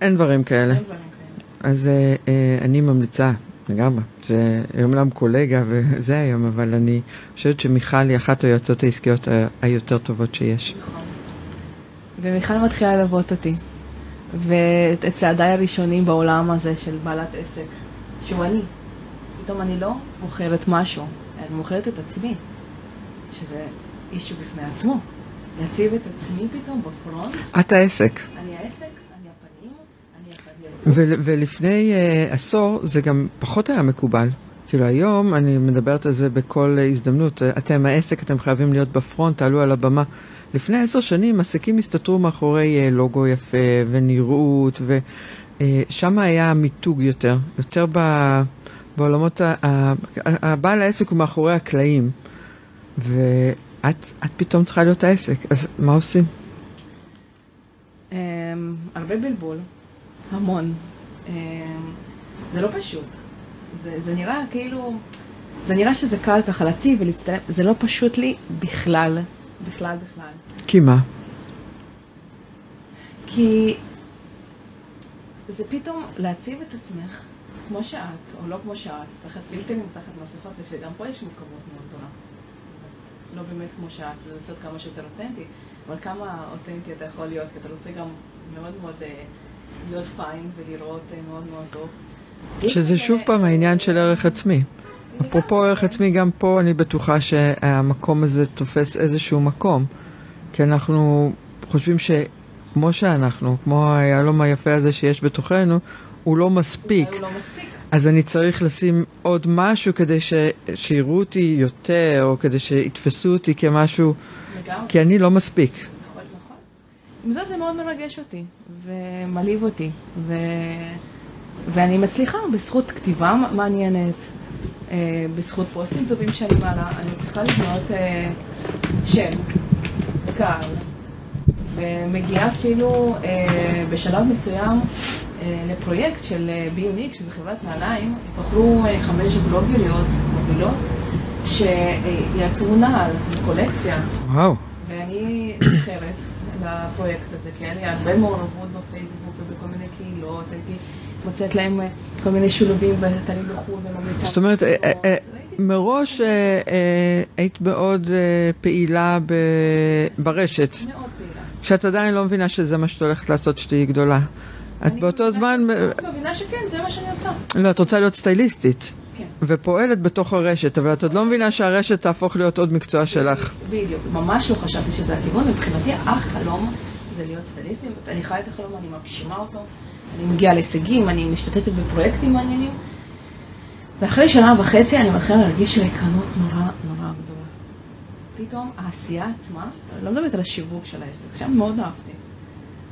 אין דברים כאלה. אין דברים כאלה. אז uh, uh, אני ממליצה, לגמרי. זה אומנם קולגה וזה היום, אבל אני חושבת שמיכל היא אחת היועצות העסקיות היותר טובות שיש. נכון. ומיכל מתחילה ללוות אותי. ואת צעדיי הראשונים בעולם הזה של בעלת עסק, שהוא אני. פתאום אני לא מוכרת משהו, אני מוכרת את עצמי, שזה אישו בפני עצמו. להציב את עצמי פתאום בפרונט, את העסק. אני העסק. ול, ולפני uh, עשור זה גם פחות היה מקובל. כאילו היום אני מדברת על זה בכל הזדמנות, אתם העסק, אתם חייבים להיות בפרונט, תעלו על הבמה. לפני עשר שנים עסקים הסתתרו מאחורי uh, לוגו יפה ונראות, ושם uh, היה מיתוג יותר, יותר ב, בעולמות, הבעל העסק הוא מאחורי הקלעים, ואת את פתאום צריכה להיות העסק, אז מה עושים? Um, הרבה בלבול, המון. Um, זה לא פשוט. זה, זה נראה כאילו, זה נראה שזה קל ככה להציב ולהצטלם, זה לא פשוט לי בכלל, בכלל בכלל. כי מה? כי זה פתאום להציב את עצמך כמו שאת, או לא כמו שאת, תחת פילטרים, תחת מסכות, ושגם פה יש מורכבות מאוד גדולה. לא באמת כמו שאת, ולעשות כמה שיותר אותנטי, אבל כמה אותנטי אתה יכול להיות, כי אתה רוצה גם מאוד מאוד אה, להיות פיין ולראות אה, מאוד מאוד טוב. שזה שוב פעם העניין של ערך עצמי. אפרופו ערך עצמי, גם פה אני בטוחה שהמקום הזה תופס איזשהו מקום. כי אנחנו חושבים שכמו שאנחנו, כמו היהלום היפה הזה שיש בתוכנו, הוא לא מספיק. הוא לא מספיק. אז אני צריך לשים עוד משהו כדי ש... שיראו אותי יותר, או כדי שיתפסו אותי כמשהו, לגמרי. כי אני לא מספיק. נכון, נכון. עם זאת זה מאוד מרגש אותי, ומלהיב אותי, ו... ואני מצליחה בזכות כתיבה מעניינת, בזכות פוסטים טובים שאני מעלה, אני מצליחה לבנות אה, שם, קהל, ומגיעה אפילו אה, בשלב מסוים אה, לפרויקט של אה, ביוניק, שזה חברת נעליים, בחרו אה, חמש בלוגריות מובילות, שיעצרו נעל, קולקציה. וואו. ואני נבחרת לפרויקט הזה, כי היה לי הרבה מעורבות בפייסבוק ובכל מיני קהילות, הייתי מוצאת להם אה, כל מיני שילובים וטלים בחו"ל וממליצה. זאת אומרת, אה, אה, מראש היית מאוד פעילה ברשת. מאוד פעילה. כשאת עדיין לא מבינה שזה מה שאת הולכת לעשות כשתהיי גדולה. את באותו זמן... אני מבינה שכן, זה מה שאני רוצה. לא, את רוצה להיות סטייליסטית. כן. ופועלת בתוך הרשת, אבל את עוד לא מבינה שהרשת תהפוך להיות עוד מקצוע שלך. בדיוק, ממש לא חשבתי שזה הכיוון, מבחינתי החלום זה להיות סטייליסטית, אני חיה את החלום, אני מגשימה אותו, אני מגיעה להישגים, אני משתתפת בפרויקטים מעניינים, ואחרי שנה וחצי אני מתחילה להרגיש ריקנות נורא נורא גדולה. פתאום העשייה עצמה, לא מדברת על השיווק של העסק, שם מאוד אהבתי.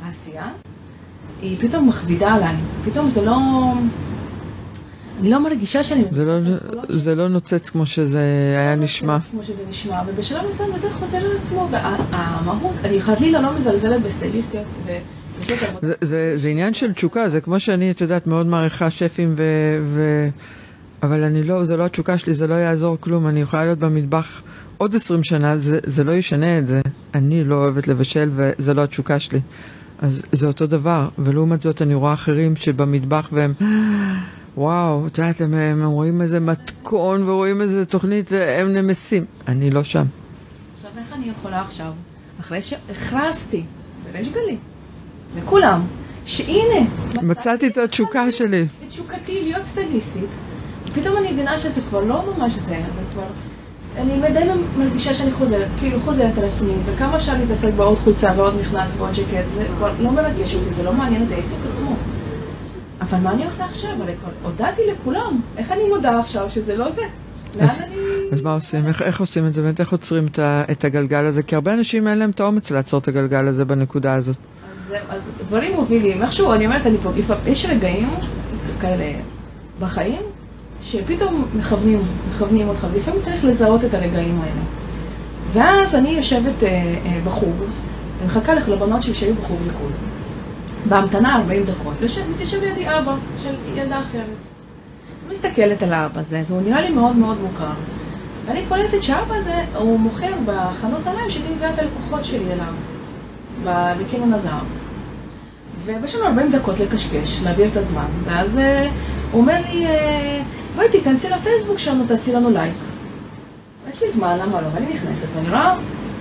העשייה היא פתאום מכבידה עליי, פתאום זה לא... אני לא מרגישה שאני... זה לא, זה לא נוצץ כמו שזה היה לא נשמע. נוצץ כמו שזה נשמע, ובשלב מסוים זה חוזר על עצמו, והמהות, אני חלילה לא מזלזלת בסטייליסטיות, ו... זה, זה, זה עניין של תשוקה, זה כמו שאני, את יודעת, מאוד מעריכה שפים ו... ו... אבל אני לא, זה לא התשוקה שלי, זה לא יעזור כלום, אני יכולה להיות במטבח עוד עשרים שנה, זה, זה לא ישנה את זה. אני לא אוהבת לבשל וזה לא התשוקה שלי. אז זה אותו דבר, ולעומת זאת אני רואה אחרים שבמטבח והם, וואו, את יודעת, הם, הם רואים איזה מתכון ורואים איזה תוכנית, הם נמסים. אני לא שם. עכשיו, איך אני יכולה עכשיו, אחרי שהכרזתי בריש גלי, לכולם, שהנה, מצאתי את התשוקה שלי. את תשוקתי להיות סטייליסטית, פתאום אני מבינה שזה כבר לא ממש זה, זה כבר... אני די מרגישה שאני חוזרת, כאילו חוזרת על עצמי, וכמה אפשר להתעסק בעוד חולצה ועוד מכנס ועוד שקט, זה כבר לא מרגש אותי, זה לא מעניין אותי, העיסוק עצמו. אבל מה אני עושה עכשיו? הרי כבר הודעתי לכולם, איך אני מודה עכשיו שזה לא זה? אז, אני... אז מה עושים? איך, איך עושים את זה? באמת איך עוצרים את, ה, את הגלגל הזה? כי הרבה אנשים אין להם את האומץ לעצור את הגלגל הזה בנקודה הזאת. אז, דברים מובילים, איכשהו, אני אומרת, אני פה, יש רגעים כאלה בחיים, שפתאום מכוונים, מכוונים אותך, ולפעמים צריך לזהות את הרגעים האלה. ואז אני יושבת אה, אה, בחוג, ומחכה לך לבנות שלי שהיו בחוג ליכוד. בהמתנה 40 דקות, מתיישב לידי אבא של ילדה אחרת. אני מסתכלת על האבא הזה, והוא נראה לי מאוד מאוד מוכר. ואני קולטת שהאבא הזה, הוא מוכר בחנות נעליים שהייתי מביאה את הלקוחות שלי אליו, ב- בקניון הזהב. ויש לנו 40 דקות לקשקש, להעביר את הזמן, ואז אה, הוא אומר לי, אה, בואי תיכנסי לפייסבוק שלנו, תעשי לנו לייק. יש לי זמן, למה לא? ואני נכנסת ואני רואה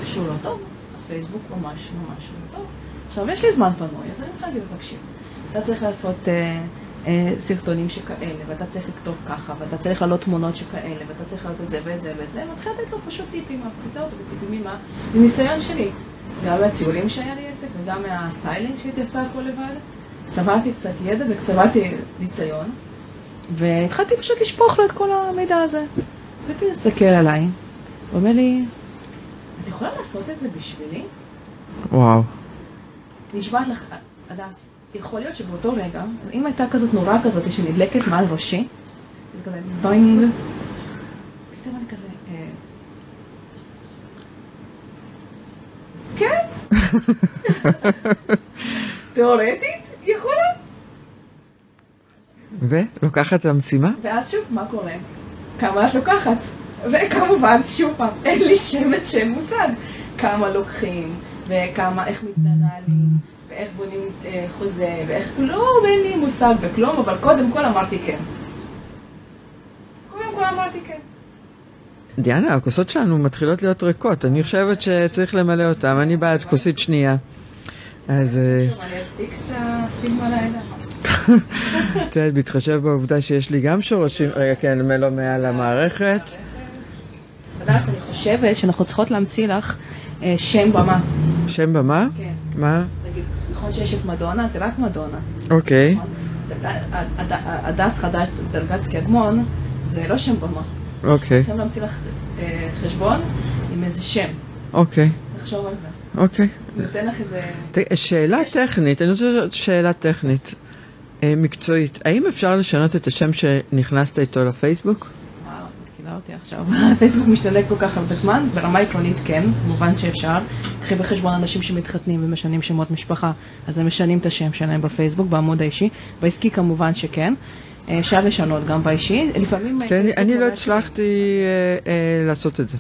שהוא לא טוב, הפייסבוק ממש ממש לא טוב. עכשיו, יש לי זמן פנוי, אז אני צריכה להגיד לו, תקשיב, אתה צריך לעשות אה, אה, סרטונים שכאלה, ואתה צריך לכתוב ככה, ואתה צריך להעלות תמונות שכאלה, ואתה צריך לעשות את זה ואת זה ואת זה, ומתחילה לתת לו פשוט טיפים, מפציצה אותו בטיפים ממה? מניסיון שלי. גם מהציורים שהיה לי עסק, וגם מהסטיילינג שהייתי עושה הכל לבד. צברתי קצת ידע וצברתי ניסיון, והתחלתי פשוט לשפוך לו את כל המידע הזה. והייתי מסתכל עליי, ואומר לי, את יכולה לעשות את זה בשבילי? וואו. נשבעת לך, הדס, יכול להיות שבאותו רגע, אם הייתה כזאת נורה כזאת שנדלקת מעל ראשי, אז כזה bang, פתאום אני כזה, אה, כן, תיאורטית, יכולה. ולוקחת את המשימה? ואז שוב, מה קורה? כמה את לוקחת? וכמובן, שוב פעם, אין לי שמץ של מושג כמה לוקחים, וכמה, איך מתנהלים, ואיך בונים אה, חוזה, ואיך, לא, אין לי מושג בכלום, אבל קודם כל אמרתי כן. קודם כל אמרתי כן. דיאנה, הכוסות שלנו מתחילות להיות ריקות, אני חושבת שצריך למלא אותן, אני בעד כוסית שנייה. אז אה, את יודעת, בהתחשב בעובדה שיש לי גם שורשים, רגע, כן, מלו מעל המערכת. הדס, אני חושבת שאנחנו צריכות להמציא לך אה, שם במה. שם במה? כן. מה? תגיד, נכון שיש את מדונה? זה רק מדונה. אוקיי, הד- הדס חדש דרגצקי אגמון, זה לא שם במה. אוקיי, צריכים להמציא לך אה, חשבון עם איזה שם. אוקיי, תחשוב על זה. אוקיי. ניתן לך איזה... שאלה טכנית, אני רוצה לשאול שאלה טכנית, אה, מקצועית. האם אפשר לשנות את השם שנכנסת איתו לפייסבוק? מתקילה אותי עכשיו. הפייסבוק משתלט כל כך הרבה זמן, ברמה עקרונית כן, כמובן שאפשר. קחי בחשבון אנשים שמתחתנים ומשנים שמות משפחה, אז הם משנים את השם שלהם בפייסבוק, בעמוד האישי. בעסקי כמובן שכן. אה, אפשר לשנות גם באישי, לפעמים... כן, פייסבוק אני לא הצלחתי אה, אה, לעשות את זה.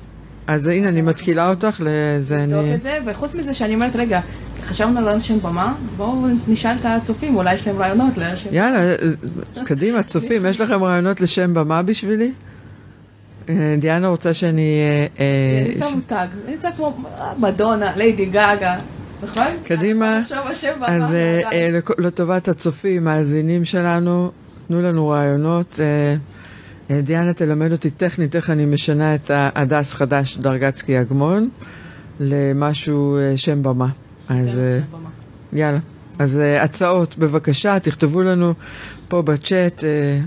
אז הנה, אני מתקילה אותך לזה, לבדוק אני... את זה, וחוץ מזה שאני אומרת, רגע, חשבנו על שם במה, בואו נשאל את הצופים, אולי יש להם רעיונות לשם. יאללה, אה, קדימה, צופים, יש לכם רעיונות לשם במה בשבילי? דיאנה רוצה שאני... זה נמצא מותג, זה נמצא כמו מדונה, ליידי גאגה, נכון? קדימה. אז לטובת הצופים, מאזינים שלנו, תנו לנו רעיונות. אה, אה, דיאנה תלמד אותי טכנית איך אני משנה את ההדס חדש דרגצקי אגמון למשהו, אה, שם במה. אז. יאללה. אז הצעות, בבקשה, תכתבו לנו פה בצ'אט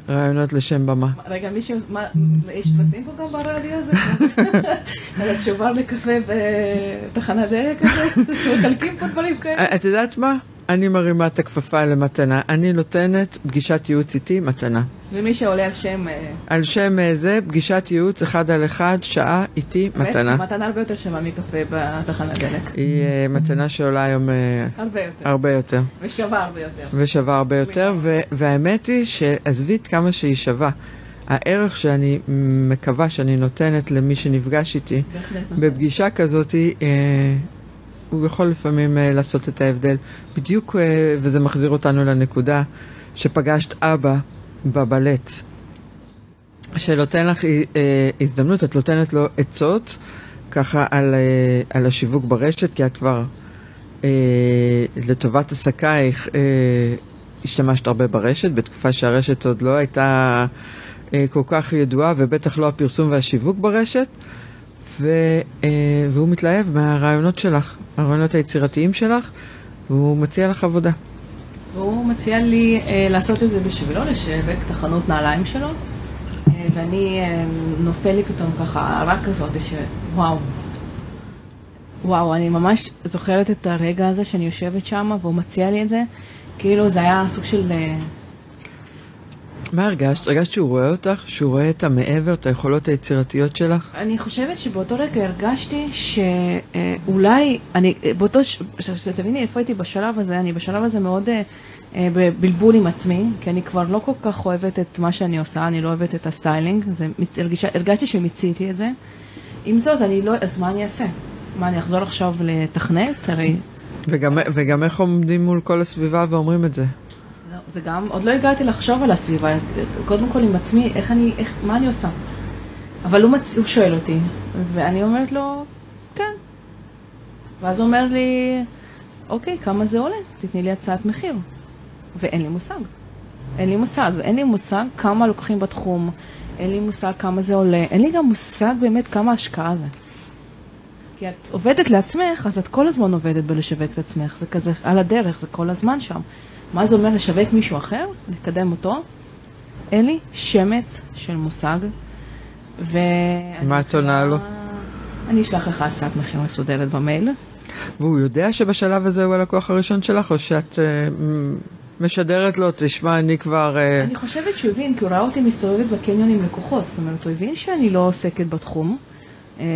רעיונות לשם במה. רגע, מי ש... מה, יש פסים פה גם ברדיו הזה? על השובר לקפה בתחנת דלק כזה? מחלקים פה דברים כאלה? את יודעת מה? אני מרימה את הכפפה למתנה. אני נותנת פגישת ייעוץ איתי מתנה. ומי שעולה על שם... אה, על שם אה, זה, פגישת ייעוץ אחד על אחד, שעה איתי מתנה. מתנה הרבה יותר שווה מקפה בתחנת דלק. היא אה, מתנה שעולה היום הרבה יותר. הרבה יותר, ושווה הרבה יותר. ושווה הרבה יותר, ו- והאמת היא שעזבי את כמה שהיא שווה. הערך שאני מקווה שאני נותנת למי שנפגש איתי בהחלט. בפגישה כזאת, אה, הוא יכול לפעמים אה, לעשות את ההבדל. בדיוק, אה, וזה מחזיר אותנו לנקודה שפגשת אבא בבלט, שנותן לך אה, הזדמנות, את נותנת לו עצות, ככה על, על השיווק ברשת, כי את כבר לטובת עסקייך השתמשת הרבה ברשת, בתקופה שהרשת עוד לא הייתה כל כך ידועה, ובטח לא הפרסום והשיווק ברשת. ו, אה, והוא מתלהב מהרעיונות שלך, הרעיונות היצירתיים שלך, והוא מציע לך עבודה. והוא מציע לי אה, לעשות את זה בשבילו, לשווק את החנות נעליים שלו, אה, ואני אה, נופל לי פתאום ככה רק כזאת, שוואו. וואו, אני ממש זוכרת את הרגע הזה שאני יושבת שם, והוא מציע לי את זה, כאילו זה היה סוג של... אה, מה הרגשת? הרגשת שהוא רואה אותך? שהוא רואה את המעבר, את היכולות היצירתיות שלך? אני חושבת שבאותו רגע הרגשתי שאולי, אני, באותו, שתביני איפה הייתי בשלב הזה, אני בשלב הזה מאוד אה, אה, בבלבול עם עצמי, כי אני כבר לא כל כך אוהבת את מה שאני עושה, אני לא אוהבת את הסטיילינג, זה, הרגישה, הרגשתי שמיציתי את זה. עם זאת, אני לא, אז מה אני אעשה? מה, אני אחזור עכשיו לתכנת? הרי וגם, וגם איך עומדים מול כל הסביבה ואומרים את זה? זה- גם, עוד לא הגעתי לחשוב על הסביבה, קודם כל עם עצמי, איך אני, איך, מה אני עושה? אבל הוא, מצ... הוא שואל אותי, ואני אומרת לו, כן. ואז הוא אומר לי, אוקיי, כמה זה עולה? תתני לי הצעת מחיר. ואין לי מושג. אין לי מושג. אין לי מושג כמה לוקחים בתחום, אין לי מושג כמה זה עולה, אין לי גם מושג באמת כמה השקעה זה. כי את עובדת לעצמך, אז את כל הזמן עובדת בלשווק את עצמך. זה כזה על הדרך, זה כל הזמן שם. מה זה אומר לשווק מישהו אחר? לקדם אותו? אין לי שמץ של מושג. ו... מה את עונה לו? אני אשלח לך הצעת מחיר מסודרת במייל. והוא יודע שבשלב הזה הוא הלקוח הראשון שלך, או שאת מ- משדרת לו, תשמע, אני כבר... אה, אני חושבת שהוא הבין, כי הוא ראה אותי מסתובבת בקניון עם לקוחות. זאת אומרת, הוא הבין שאני לא עוסקת בתחום, אה,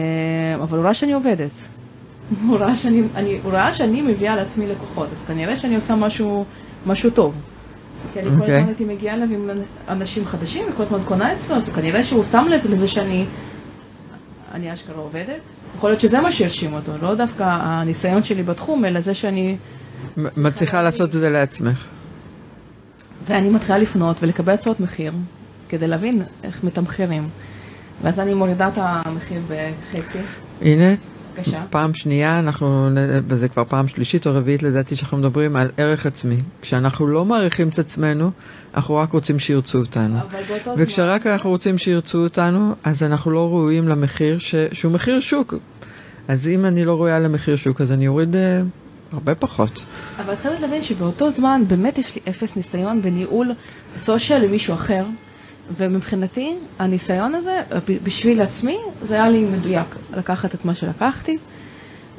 אבל הוא ראה שאני עובדת. הוא ראה שאני, אני, הוא ראה שאני מביאה לעצמי לקוחות, אז כנראה שאני עושה משהו, משהו טוב. כי אני כל אוקיי. הזמן הייתי מגיעה אליו עם אנשים חדשים, וכל הזמן קונה אצלו, אז כנראה שהוא שם לב לזה שאני אני אשכרה עובדת. יכול להיות שזה מה שהרשים אותו, לא דווקא הניסיון שלי בתחום, אלא זה שאני... מצליחה לעשות את זה לעצמך. ואני מתחילה לפנות ולקבל הצעות מחיר, כדי להבין איך מתמחרים. ואז אני מורידה את המחיר בחצי. הנה, בבקשה. פעם שנייה, אנחנו, וזה כבר פעם שלישית או רביעית לדעתי שאנחנו מדברים על ערך עצמי. כשאנחנו לא מעריכים את עצמנו, אנחנו רק רוצים שירצו אותנו. באותו זמן... וכשרק אנחנו רוצים שירצו אותנו, אז אנחנו לא ראויים למחיר ש... שהוא מחיר שוק. אז אם אני לא ראויה למחיר שוק, אז אני אוריד אה, הרבה פחות. אבל את חייבת להבין שבאותו זמן באמת יש לי אפס ניסיון בניהול סושיאל למישהו אחר, ומבחינתי הניסיון הזה, בשביל עצמי, זה היה לי מדויק. לקחת את מה שלקחתי,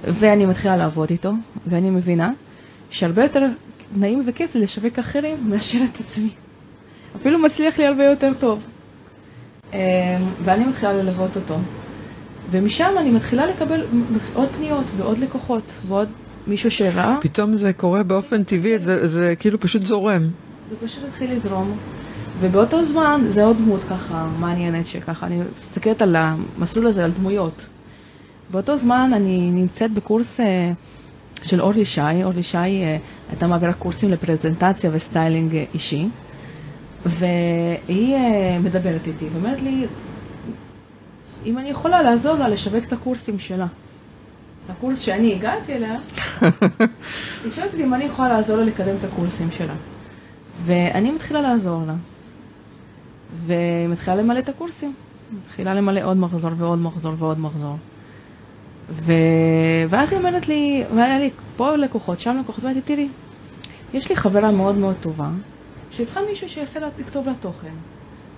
ואני מתחילה לעבוד איתו, ואני מבינה שהרבה יותר נעים וכיף לי לשווק אחרים מאשר את עצמי. אפילו מצליח לי הרבה יותר טוב. אה, ואני מתחילה ללוות אותו. ומשם אני מתחילה לקבל עוד פניות ועוד לקוחות ועוד מישהו שראה. פתאום זה קורה באופן טבעי, זה, זה כאילו פשוט זורם. זה פשוט התחיל לזרום. ובאותו זמן זה עוד דמות ככה מעניינת שככה, אני מסתכלת על המסלול הזה, על דמויות. באותו זמן אני נמצאת בקורס אה, של אורלי שי, אורלי שי אה, הייתה מעבירה קורסים לפרזנטציה וסטיילינג אישי, והיא מדברת איתי ואומרת לי, אם אני יכולה לעזור לה לשווק את הקורסים שלה. הקורס שאני הגעתי אליה, היא שואלת אותי אם אני יכולה לעזור לה לקדם את הקורסים שלה. ואני מתחילה לעזור לה. והיא מתחילה למלא את הקורסים. מתחילה למלא עוד מחזור ועוד מחזור ועוד מחזור. ו... ואז היא אומרת לי, והיה לי פה לקוחות, שם לקוחות, ואמרתי, תראי, יש לי חברה מאוד מאוד טובה, שצריכה מישהו שיעשה לה, לכתוב לה תוכן.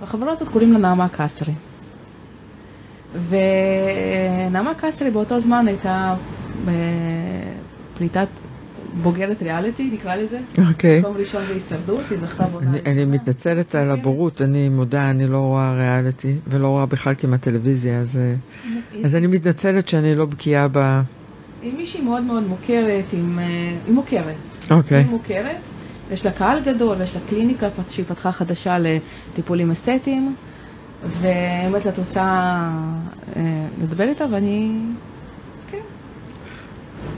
והחברה הזאת קוראים לה נעמה קסרי. ונעמה קסרי באותו זמן הייתה פליטת בוגרת ריאליטי, נקרא לזה. אוקיי. מקום ראשון בהישרדות, היא זכתה בעונה אני, אני מתנצלת על הבורות, אני מודה, אני לא רואה ריאליטי, ולא רואה בכלל כמעט טלוויזיה, אז, אז אני מתנצלת שאני לא בקיאה ב... היא מישהי מאוד מאוד מוכרת, עם, היא מוכרת. אוקיי. היא מוכרת, יש לה קהל גדול, ויש לה קליניקה שהיא פתחה חדשה לטיפולים אסתטיים. ואומרת לה, את רוצה אה, לדבר איתה? ואני.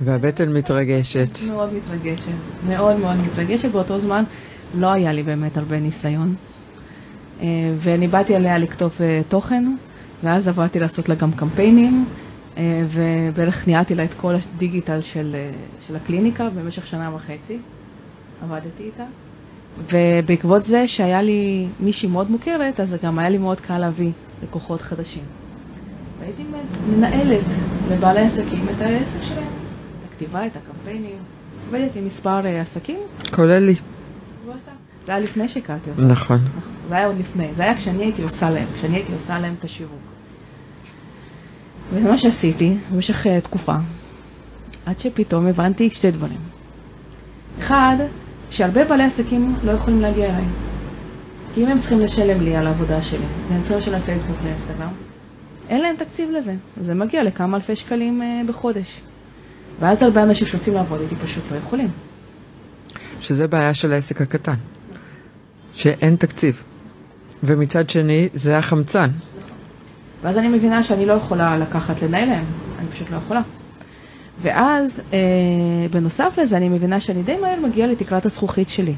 והבטן מתרגשת. מאוד מתרגשת, מאוד מאוד מתרגשת. באותו זמן לא היה לי באמת הרבה ניסיון. אה, ואני באתי עליה לכתוב אה, תוכן, ואז עברתי לעשות לה גם קמפיינים, ובערך ניהלתי לה את כל הדיגיטל של, של הקליניקה במשך שנה וחצי. עבדתי איתה. ובעקבות זה שהיה לי מישהי מאוד מוכרת, אז גם היה לי מאוד קל להביא לקוחות חדשים. והייתי מנהלת לבעלי עסקים את העסק שלהם, הכתיבה, את הקמפיינים, עובדת עם מספר אה, עסקים. כולל לי. זה היה לפני שהכרתי אותם. נכון. זה היה עוד לפני, זה היה כשאני הייתי עושה להם, כשאני הייתי עושה להם את השיווק. וזה מה שעשיתי במשך uh, תקופה, עד שפתאום הבנתי שתי דברים. אחד, שהרבה בעלי עסקים לא יכולים להגיע אליי. כי אם הם צריכים לשלם לי על העבודה שלי, והם צריכים לשלם פייסבוק לאינסטגרם, אין להם תקציב לזה. זה מגיע לכמה אלפי שקלים uh, בחודש. ואז הרבה אנשים שרוצים לעבוד איתי פשוט לא יכולים. שזה בעיה של העסק הקטן. שאין תקציב. ומצד שני, זה החמצן. ואז אני מבינה שאני לא יכולה לקחת לנהל להם, אני פשוט לא יכולה. ואז, אה, בנוסף לזה, אני מבינה שאני די מהר מגיעה לתקרת הזכוכית שלי.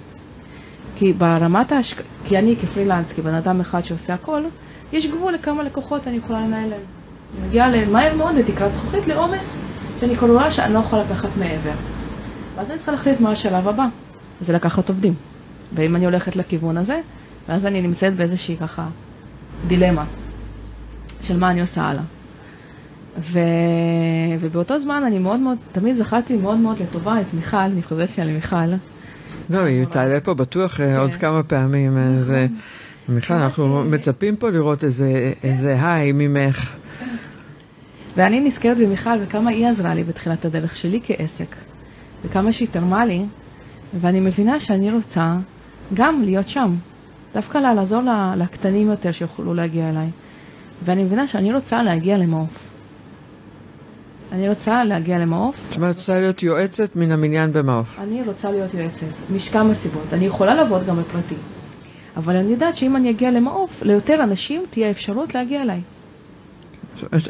כי ברמת ההשקעה, כי אני כפרילנס, כבן אדם אחד שעושה הכל, יש גבול לכמה לקוחות אני יכולה לנהל להם. אני מגיעה מהר מאוד לתקרת זכוכית, לעומס, שאני כבר רואה שאני לא יכולה לקחת מעבר. ואז אני צריכה להחליט מה השלב הבא, זה לקחת עובדים. ואם אני הולכת לכיוון הזה, ואז אני נמצאת באיזושהי ככה דילמה של מה אני עושה הלאה. ו... ובאותו זמן אני מאוד מאוד, תמיד זכרתי מאוד מאוד לטובה את מיכל, אני חוזרת שנייה למיכל. לא, היא תעלה פה בטוח אה, עוד כן. כמה פעמים. אז אה, נכון. מיכל, אנחנו מצפים פה לראות איזה כן. היי ממך. ואני נזכרת במיכל וכמה היא עזרה לי בתחילת הדרך שלי כעסק, וכמה שהיא תרמה לי, ואני מבינה שאני רוצה גם להיות שם, דווקא לעזור לקטנים יותר שיוכלו להגיע אליי. ואני מבינה שאני רוצה להגיע למעוף. אני רוצה להגיע למעוף. זאת אומרת, רוצה להיות יועצת מן המניין במעוף. אני רוצה להיות יועצת, מכמה סיבות. אני יכולה לעבוד גם בפרטי, אבל אני יודעת שאם אני אגיע למעוף, ליותר אנשים תהיה אפשרות להגיע אליי.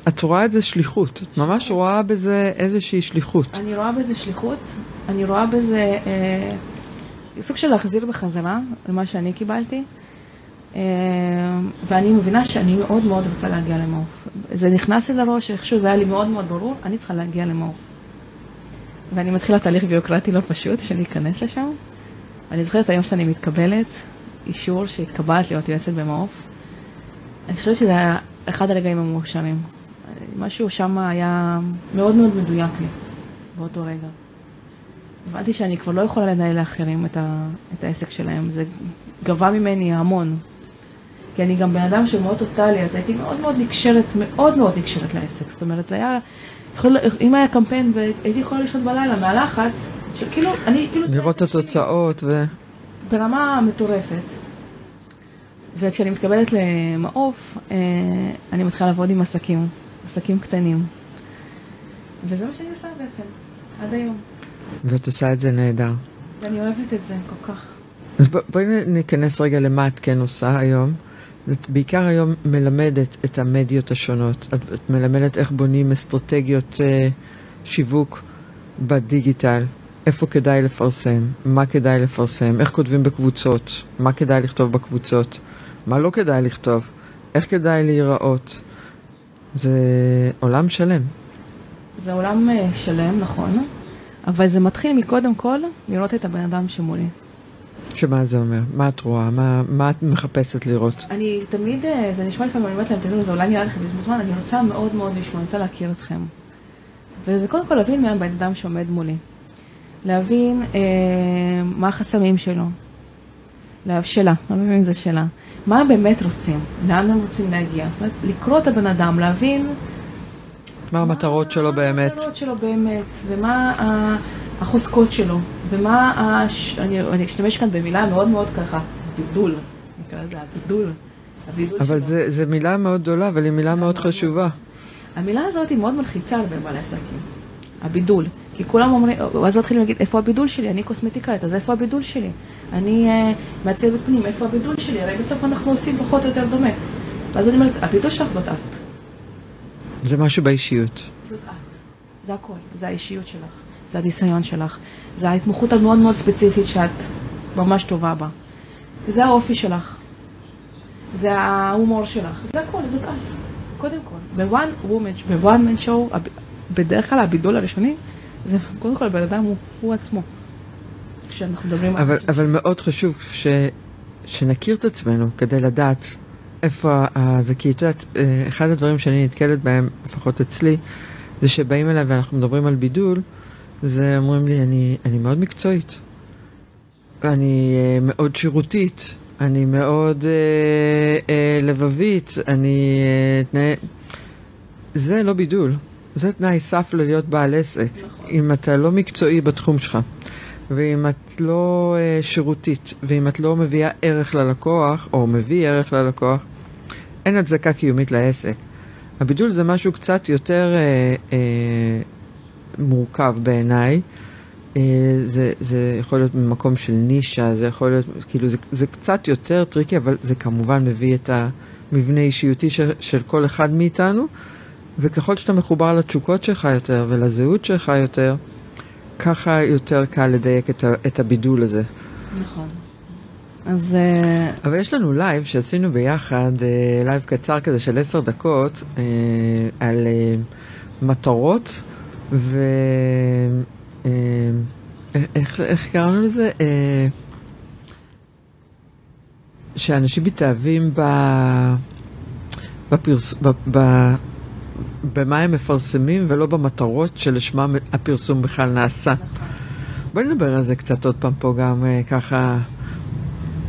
את רואה את זה שליחות, את ממש רואה בזה איזושהי שליחות. אני רואה בזה שליחות, אני רואה בזה אה, סוג של להחזיר בחזרה למה שאני קיבלתי. אה, ואני מבינה שאני מאוד מאוד רוצה להגיע למעוף. זה נכנס לי לראש, איכשהו זה היה לי מאוד מאוד ברור, אני צריכה להגיע למעוף. ואני מתחילה תהליך ביוקרטי לא פשוט, שאני אכנס לשם. ואני זוכרת היום שאני מתקבלת, אישור שהתקבלת להיות יועצת במעוף. אני חושבת שזה היה אחד הרגעים המאושרים. משהו שם היה מאוד מאוד מדויק לי באותו רגע. הבנתי שאני כבר לא יכולה לנהל לאחרים את, ה, את העסק שלהם, זה גבה ממני המון. כי אני גם בן אדם שמאוד טוטאלי, אז הייתי מאוד מאוד נקשרת, מאוד מאוד נקשרת לעסק. זאת אומרת, זה היה, יכול, אם היה קמפיין והייתי יכולה לישון בלילה מהלחץ, שכאילו, אני כאילו... לראות את התוצאות ו... ברמה מטורפת. וכשאני מתקבלת למעוף, אה, אני מתחילה לעבוד עם עסקים, עסקים קטנים. וזה מה שאני עושה בעצם, עד היום. ואת עושה את זה נהדר. ואני אוהבת את זה כל כך. אז בואי ניכנס רגע למה את כן עושה היום. את בעיקר היום מלמדת את המדיות השונות. את, את מלמדת איך בונים אסטרטגיות אה, שיווק בדיגיטל, איפה כדאי לפרסם, מה כדאי לפרסם, איך כותבים בקבוצות, מה כדאי לכתוב בקבוצות, מה לא כדאי לכתוב, איך כדאי להיראות. זה עולם שלם. זה עולם אה, שלם, נכון, אבל זה מתחיל מקודם כל לראות את הבן אדם שמולי. שמה זה אומר? מה את רואה? מה, מה את מחפשת לראות? אני תמיד, אה, זה נשמע לפעמים, אני אומרת להם, תגידו, זה אולי נראה לכם בזמן זמן, אני רוצה מאוד מאוד לשמוע, אני רוצה להכיר אתכם. וזה קודם כל להבין מי הבן אדם שעומד מולי. להבין אה, מה החסמים שלו. לה, שלה, לא מבין אם זה שלה. מה הם באמת רוצים? לאן הם רוצים להגיע? זאת אומרת, לקרוא את הבן אדם, להבין... מה המטרות שלו באמת? מה המטרות שלו באמת, ומה החוזקות שלו, ומה, הש... אני, אני אשתמש כאן במילה מאוד מאוד ככה, בידול, נקרא לזה הבידול. אבל זו מילה מאוד גדולה, אבל היא מילה מאוד חשובה. המילה הזאת היא מאוד מלחיצה לבין בעלי עסקים, הבידול. כי כולם אומרים, אז מתחילים להגיד, איפה הבידול שלי? אני קוסמטיקאית, אז איפה הבידול שלי? אני uh, מעצבת פנים, איפה הבידול שלי? הרי בסוף אנחנו עושים פחות או יותר דומה. ואז אני אומרת, הבידול שלך זאת את. זה משהו באישיות. זאת את. זה הכל. זה האישיות שלך. זה הניסיון שלך. זה ההתמחות המאוד מאוד ספציפית שאת ממש טובה בה. זה האופי שלך. זה ההומור שלך. זה הכל, זאת את. קודם כל. ב-one woman, ב-one man show, בדרך כלל הבידול הראשוני, זה קודם כל הבן אדם הוא, הוא עצמו. כשאנחנו מדברים אבל, על... אבל מאוד חשוב ש, שנכיר את עצמנו כדי לדעת איפה זה, כי את יודעת, אה, אחד הדברים שאני נתקלת בהם, לפחות אצלי, זה שבאים אליי ואנחנו מדברים על בידול, זה אומרים לי, אני, אני מאוד מקצועית, אני אה, מאוד שירותית, אני מאוד אה, אה, לבבית, אני... אה, תנאי... זה לא בידול, זה תנאי סף ללהיות בעל עסק. נכון. אם אתה לא מקצועי בתחום שלך, ואם את לא אה, שירותית, ואם את לא מביאה ערך ללקוח, או מביא ערך ללקוח, אין הצדקה קיומית לעסק. הבידול זה משהו קצת יותר אה, אה, מורכב בעיניי. אה, זה, זה יכול להיות ממקום של נישה, זה יכול להיות, כאילו, זה, זה קצת יותר tricky, אבל זה כמובן מביא את המבנה האישיותי של, של כל אחד מאיתנו, וככל שאתה מחובר לתשוקות שלך יותר ולזהות שלך יותר, ככה יותר קל לדייק את, ה, את הבידול הזה. נכון. אז... אה, אבל יש לנו לייב שעשינו ביחד, אה, לייב קצר כזה של עשר דקות, אה, על מטרות, ו... איך, איך קראנו לזה? שאנשים מתאהבים ב... בפרס... ב... ב... במה הם מפרסמים ולא במטרות שלשמם הפרסום בכלל נעשה. בואי נדבר על זה קצת עוד פעם פה גם ככה.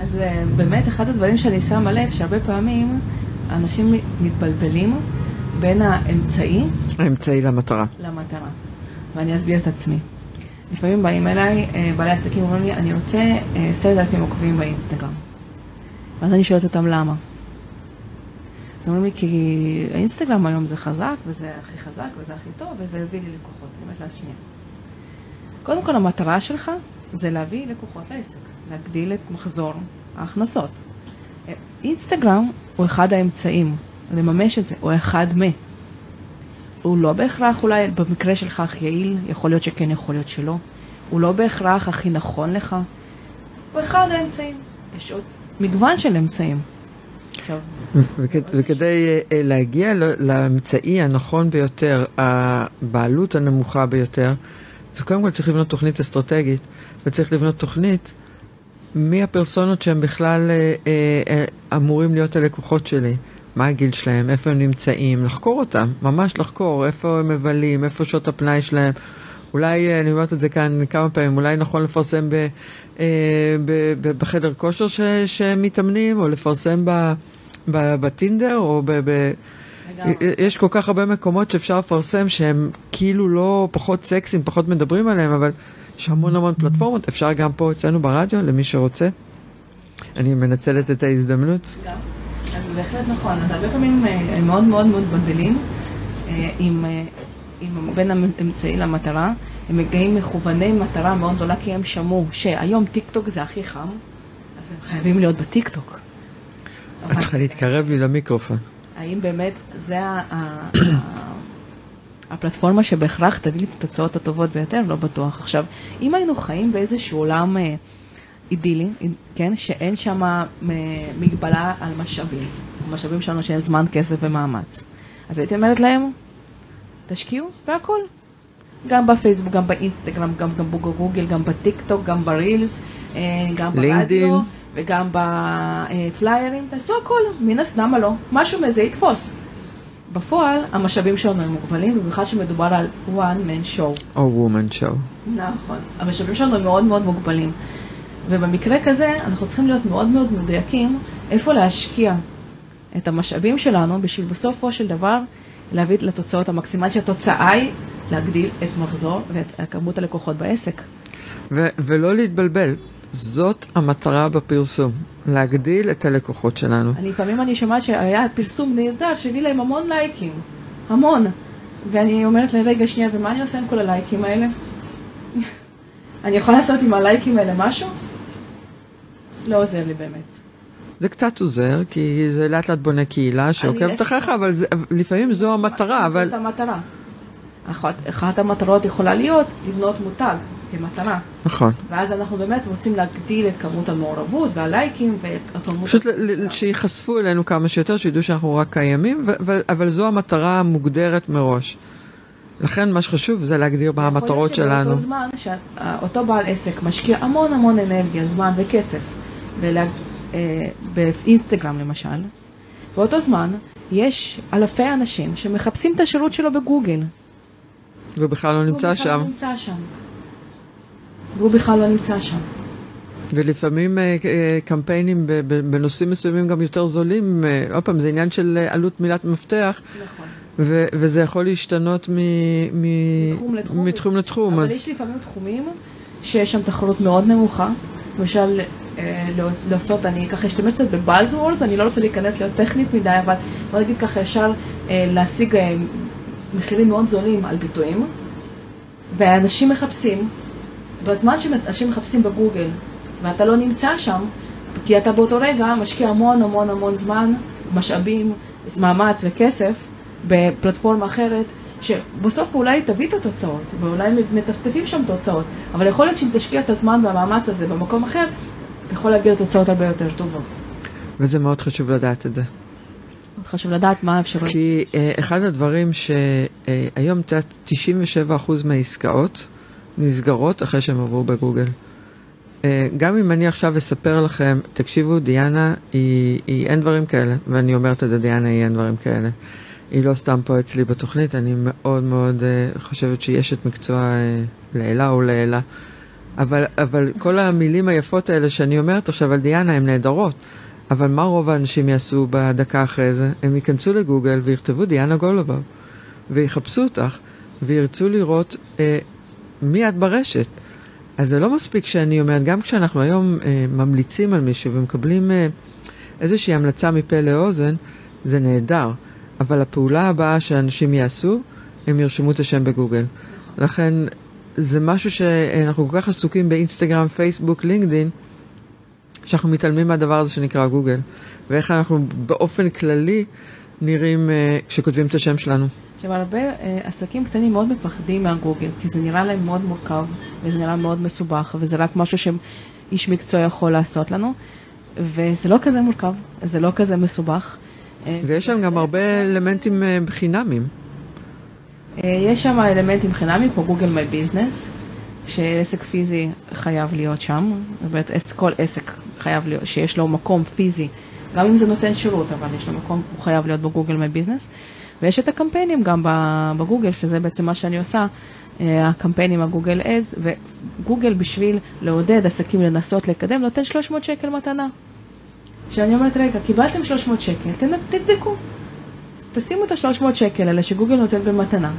אז אה, באמת אחד הדברים שאני שמה לב, שהרבה פעמים אנשים מתבלבלים בין האמצעי... האמצעי למטרה. למטרה. ואני אסביר את עצמי. לפעמים באים אליי אה, בעלי עסקים ואומרים לי, אני רוצה אה, עשרת אלפים עוקבים באינסטגרם. ואז אני שואלת אותם למה. אז אומרים לי, כי האינסטגרם היום זה חזק, וזה הכי חזק, וזה הכי טוב, וזה הביא לי לקוחות. אני אומרת לה, שנייה. קודם כל, המטרה שלך זה להביא לקוחות לעסק. להגדיל את מחזור ההכנסות. אינסטגרם הוא אחד האמצעים לממש את זה, הוא אחד מ... הוא לא בהכרח אולי במקרה שלך הכי יעיל, יכול להיות שכן, יכול להיות שלא. הוא לא בהכרח הכי נכון לך. הוא אחד האמצעים. יש עוד מגוון של אמצעים. וכדי אה, אה, להגיע לאמצעי הנכון ביותר, הבעלות הנמוכה ביותר, זה קודם כל צריך לבנות תוכנית אסטרטגית, וצריך לבנות תוכנית מי הפרסונות שהם בכלל אה, אה, אמורים להיות הלקוחות שלי? מה הגיל שלהם? איפה הם נמצאים? לחקור אותם, ממש לחקור, איפה הם מבלים, איפה שעות הפנאי שלהם. אולי, אני אומרת את זה כאן כמה פעמים, אולי נכון לפרסם ב, אה, ב, ב, בחדר כושר שהם מתאמנים, או לפרסם ב, בטינדר, או ב... ב יש כל כך הרבה מקומות שאפשר לפרסם שהם כאילו לא פחות סקסיים, פחות מדברים עליהם, אבל יש המון המון פלטפורמות, אפשר גם פה אצלנו ברדיו, למי שרוצה. אני מנצלת את ההזדמנות. אז בהחלט נכון, אז הרבה פעמים אה, הם מאוד מאוד מאוד מבלבלים אה, עם, אה, עם בין האמצעי למטרה. הם מגיעים מכווני מטרה מאוד גדולה כי הם שמעו שהיום טיק טוק זה הכי חם, אז הם חייבים להיות בטיקטוק. את צריכה להתקרב לי למיקרופון. האם באמת זה הפלטפורמה שבהכרח תביא לי את התוצאות הטובות ביותר? לא בטוח. עכשיו, אם היינו חיים באיזשהו עולם אה, אידילי, כן, שאין שם אה, מגבלה על משאבים, המשאבים שלנו שיש זמן, כסף ומאמץ, אז הייתי אומרת להם, תשקיעו בהכל. גם בפייסבוק, גם באינסטגרם, גם, גם בגוגל, גם בטיק טוק, גם ברילס, אה, גם. ברדיו, וגם בפליירים, תעשו הכל, מן הסתם, לא? משהו מזה יתפוס. בפועל, המשאבים שלנו הם מוגבלים, במיוחד שמדובר על one man show. או woman show. נכון. המשאבים שלנו הם מאוד מאוד מוגבלים. ובמקרה כזה, אנחנו צריכים להיות מאוד מאוד מדויקים איפה להשקיע את המשאבים שלנו, בשביל בסופו של דבר להביא לתוצאות המקסימליות, שהתוצאה היא להגדיל את מחזור ואת כמות הלקוחות בעסק. ו- ולא להתבלבל, זאת המטרה בפרסום, להגדיל את הלקוחות שלנו. אני, לפעמים אני שומעת שהיה פרסום נהדר שהביא להם המון לייקים, המון. ואני אומרת להם, רגע, שנייה, ומה אני עושה עם כל הלייקים האלה? אני יכולה לעשות עם הלייקים האלה משהו? לא עוזר לי באמת. זה קצת עוזר, כי זה לאט לאט בונה קהילה שעוקבת אחריך, אבל זה, לפעמים זו המטרה, אבל... זאת המטרה. אחת, אחת המטרות יכולה להיות לבנות מותג כמטרה. נכון. ואז אנחנו באמת רוצים להגדיל את כמות המעורבות והלייקים והכמות... פשוט שייחשפו אלינו כמה שיותר, שידעו שאנחנו רק קיימים, אבל זו המטרה המוגדרת מראש. לכן מה שחשוב זה להגדיר מה המטרות שלנו. יכול להיות שבאותו זמן שאותו בעל עסק משקיע המון המון אנרגיה, זמן וכסף ולה, אה, באינסטגרם למשל, באותו זמן יש אלפי אנשים שמחפשים את השירות שלו בגוגל. ובכלל לא נמצא הוא בכלל שם. לא נמצא שם. והוא בכלל לא נמצא שם. ולפעמים אה, אה, קמפיינים בנושאים מסוימים גם יותר זולים, אה, עוד פעם, זה עניין של עלות מילת מפתח, נכון. ו- וזה יכול להשתנות מ- מ- מתחום לתחום. מתחום לתחום. אבל אז יש לפעמים תחומים שיש שם תחרות מאוד נמוכה. למשל, אה, לא- לעשות, אני ככה אשתמש קצת בבאזוורדס, אני לא רוצה להיכנס להיות טכנית מדי, אבל בוא נגיד ככה, אפשר אה, להשיג אה, מחירים מאוד זולים על ביטויים, ואנשים מחפשים, בזמן שאנשים מחפשים בגוגל, ואתה לא נמצא שם, כי אתה באותו רגע משקיע המון המון המון זמן, משאבים, מאמץ וכסף בפלטפורמה אחרת, שבסוף אולי תביא את התוצאות, ואולי מטפטפים שם תוצאות, אבל יכול להיות שאם תשקיע את הזמן והמאמץ הזה במקום אחר, אתה יכול להגיע לתוצאות הרבה יותר טובות. וזה מאוד חשוב לדעת את זה. מאוד חשוב לדעת מה האפשרויות. כי אה, אחד הדברים שהיום, את יודעת, 97% מהעסקאות נסגרות אחרי שהם עברו בגוגל. אה, גם אם אני עכשיו אספר לכם, תקשיבו, דיאנה, היא, היא אין דברים כאלה, ואני אומרת את זה, דיאנה, היא אין דברים כאלה. היא לא סתם פה אצלי בתוכנית, אני מאוד מאוד uh, חושבת שהיא אשת מקצוע uh, לעילה או לעילה. אבל, אבל כל המילים היפות האלה שאני אומרת עכשיו על דיאנה הן נהדרות. אבל מה רוב האנשים יעשו בדקה אחרי זה? הם ייכנסו לגוגל ויכתבו דיאנה גולובוב, ויחפשו אותך, וירצו לראות אה, מי את ברשת. אז זה לא מספיק שאני אומרת, גם כשאנחנו היום אה, ממליצים על מישהו ומקבלים אה, איזושהי המלצה מפה לאוזן, זה נהדר. אבל הפעולה הבאה שאנשים יעשו, הם ירשמו את השם בגוגל. לכן זה משהו שאנחנו כל כך עסוקים באינסטגרם, פייסבוק, לינקדין, שאנחנו מתעלמים מהדבר הזה שנקרא גוגל, ואיך אנחנו באופן כללי נראים uh, כשכותבים את השם שלנו. עכשיו, הרבה אה, עסקים קטנים מאוד מפחדים מהגוגל, כי זה נראה להם מאוד מורכב, וזה נראה מאוד מסובך, וזה רק משהו שאיש מקצוע יכול לעשות לנו, וזה לא כזה מורכב, זה לא כזה מסובך. אה, ויש שם גם הרבה אלמנטים בחינמים. אה, יש שם אלמנטים חינמיים כמו Google My Business, שעסק פיזי חייב להיות שם, זאת אומרת כל עסק חייב להיות, שיש לו מקום פיזי, גם אם זה נותן שירות, אבל יש לו מקום, הוא חייב להיות ב Google My Business. ויש את הקמפיינים גם בגוגל, שזה בעצם מה שאני עושה, אה, הקמפיינים ה Google Ads, וגוגל בשביל לעודד עסקים לנסות לקדם, נותן 300 שקל מתנה. שאני אומרת, רגע, קיבלתם 300 שקל, תבדקו. תשימו את ה-300 שקל האלה שגוגל נותן במתנה,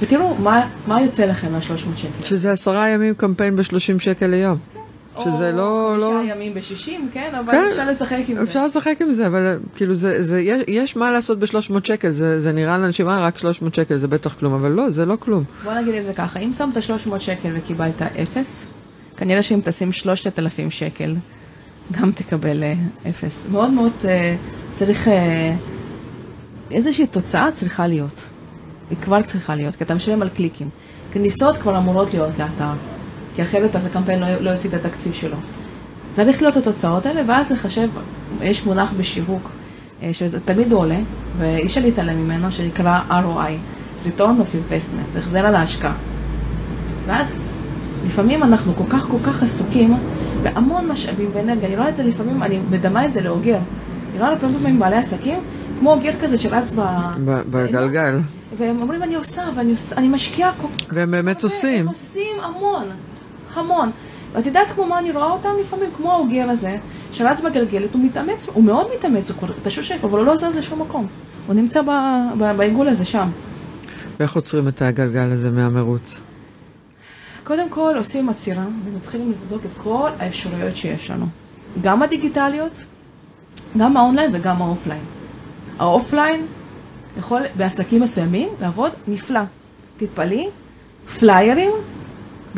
ותראו מה, מה יוצא לכם מה-300 שקל. שזה עשרה ימים קמפיין ב-30 שקל ליום. שזה לא... או לא... חמישה ימים ב-60, כן, אבל כן, אפשר לשחק עם אפשר זה. לשחק עם זה, אבל כאילו זה, זה, יש, יש מה לעשות ב-300 שקל, זה, זה נראה לאנשים, אה, רק 300 שקל זה בטח כלום, אבל לא, זה לא כלום. בוא נגיד את זה ככה, אם שמת 300 שקל וקיבלת אפס, כנראה שאם תשים 3,000 שקל גם תקבל אה, אפס. מאוד מאוד אה, צריך, אה, איזושהי תוצאה צריכה להיות. היא כבר צריכה להיות, כי אתה משלם על קליקים. כניסות כבר אמורות להיות לאתר, כי אחרת אז הקמפיין לא, לא יוציא את התקציב שלו. צריך להיות התוצאות האלה, ואז לחשב, יש מונח בשיווק, אה, שזה תמיד עולה, ואי אפשר להתעלם ממנו, שנקרא ROI, Return of Investment, החזר על ההשקעה. ואז לפעמים אנחנו כל כך כל כך עסוקים בהמון משאבים ואנרגיה, אני רואה את זה לפעמים, אני מדמה את זה לאוגר. אני רואה לפעמים עם בעלי עסקים, כמו אוגר כזה שרץ ב... בגלגל. והם אומרים, אני עושה, ואני עושה, אני משקיעה כל כך... והם באמת עושים. הם עושים המון, המון. ואת יודעת כמו מה אני רואה אותם לפעמים? כמו האוגר הזה, שרץ בגלגלת, הוא מתאמץ, הוא מאוד מתאמץ, הוא כבר פשוט שק, אבל הוא לא זז לשום מקום. הוא נמצא בעיגול הזה שם. ואיך עוצרים את הגלגל הזה מהמרוץ? קודם כל עושים עצירה ומתחילים לבדוק את כל האפשרויות שיש לנו. גם הדיגיטליות, גם האונליין וגם ה offline. ה offline יכול בעסקים מסוימים לעבוד נפלא. תתפלאי, פליירים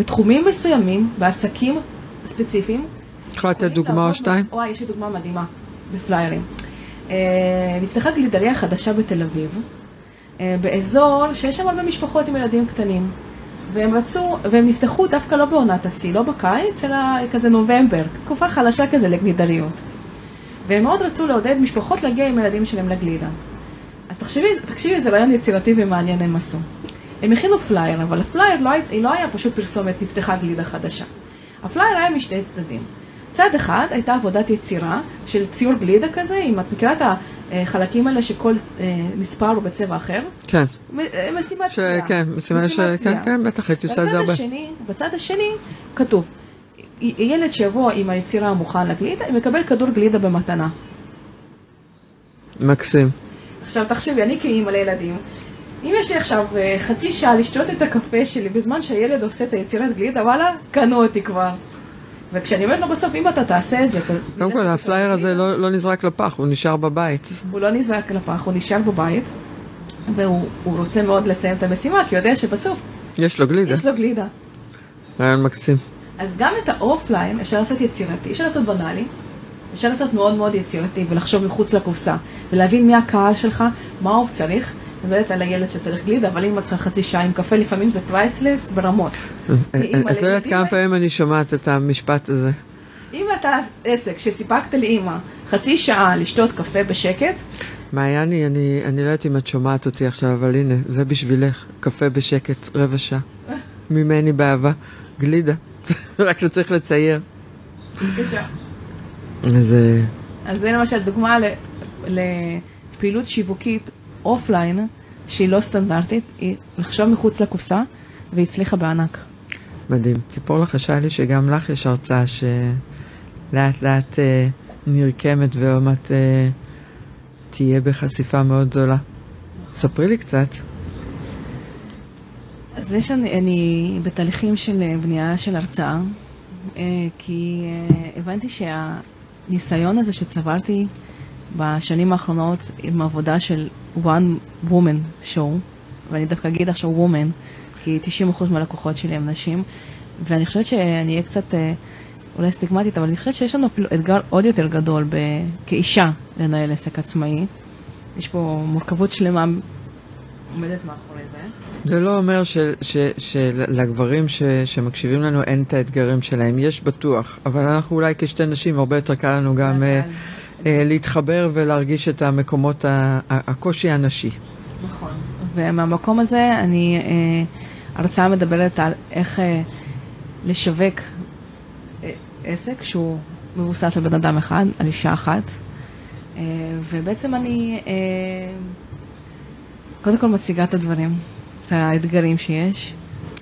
בתחומים מסוימים, בעסקים ספציפיים. יכולה לתת דוגמה או שתיים? וואי, יש לי דוגמה מדהימה בפליירים. אה, נפתחה גלידריה חדשה בתל אביב, אה, באזור שיש שם הרבה משפחות עם ילדים קטנים. והם רצו, והם נפתחו דווקא לא בעונת השיא, לא בקיץ, אלא כזה נובמבר, תקופה חלשה כזה לגלידריות. והם מאוד רצו לעודד משפחות להגיע עם הילדים שלהם לגלידה. אז תחשבי, תקשיבי, איזה רעיון יצירתי ומעניין הם עשו. הם הכינו פלייר, אבל הפלייר לא, לא היה פשוט פרסומת, נפתחה גלידה חדשה. הפלייר היה משתי צדדים. צד אחד הייתה עבודת יצירה של ציור גלידה כזה, אם את מכירה את החלקים האלה שכל אה, מספר הוא בצבע אחר. כן. אה, משימת ש... צביעה. כן, משימה ש... כן, כן, בטח הייתי עושה את זה הרבה. השני, בצד השני כתוב, ילד שיבוא עם היצירה המוכן לגלידה, מקבל כדור גלידה במתנה. מקסים. עכשיו תחשבי, אני כאימא לילדים, אם יש לי עכשיו אה, חצי שעה לשתות את הקפה שלי בזמן שהילד עושה את היצירת גלידה, וואלה, קנו אותי כבר. וכשאני אומרת לו בסוף, אם אתה תעשה את זה... קודם כל, הפלייר הזה לא לא נזרק לפח, הוא נשאר בבית. הוא לא נזרק לפח, הוא נשאר בבית, והוא הוא רוצה מאוד לסיים את המשימה, כי הוא יודע שבסוף יש לו גלידה. יש לו גלידה. רעיון מקסים. אז גם את ה offline אפשר לעשות יצירתי, אפשר לעשות בנאלי, אפשר לעשות מאוד מאוד יצירתי ולחשוב מחוץ לקופסה, ולהבין מי הקהל שלך, מה הוא צריך, ובאמת על הילד שצריך גלידה, אבל אם את צריכה חצי שעה עם קפה, לפעמים זה priceless ברמות. כאימא את לא יודעת כמה פעמים אני שומעת את המשפט הזה. אם אתה עסק שסיפקת לאימא חצי שעה לשתות קפה בשקט, מעייני, אני, אני לא יודעת אם את שומעת אותי עכשיו, אבל הנה, זה בשבילך. קפה בשקט, רבע שעה. ממני באהבה. גלידה. רק לא צריך לצייר. בבקשה. אז אה, אז זה למשל דוגמה ל- לפעילות שיווקית אופליין שהיא לא סטנדרטית, היא לחשוב מחוץ לקופסה והיא הצליחה בענק. מדהים. ציפור לחשה לי שגם לך יש הרצאה שלאט לאט אה, נרקמת ועוד מעט אה, תהיה בחשיפה מאוד גדולה. ספרי לי קצת. אז יש אני, אני בתהליכים של אה, בנייה של הרצאה, אה, כי אה, הבנתי שהניסיון הזה שצברתי בשנים האחרונות עם עבודה של one woman show, ואני דווקא אגיד עכשיו woman, כי 90% מהלקוחות שלי הם נשים, ואני חושבת שאני אהיה קצת אה, אולי סטיגמטית, אבל אני חושבת שיש לנו אפילו אתגר עוד יותר גדול ב, כאישה לנהל עסק עצמאי. יש פה מורכבות שלמה עומדת מאחורי זה. זה לא אומר של- ש- שלגברים ש- שמקשיבים לנו אין את האתגרים שלהם, יש בטוח, אבל אנחנו אולי כשתי נשים הרבה יותר קל לנו גם אה, להתחבר ולהרגיש את המקומות, הקושי הנשי. נכון. ומהמקום הזה אני, אה, הרצאה מדברת על איך אה, לשווק אה, עסק שהוא מבוסס על בן אדם אחד, על אישה אחת. אה, ובעצם אני אה, קודם כל מציגה את הדברים, את האתגרים שיש.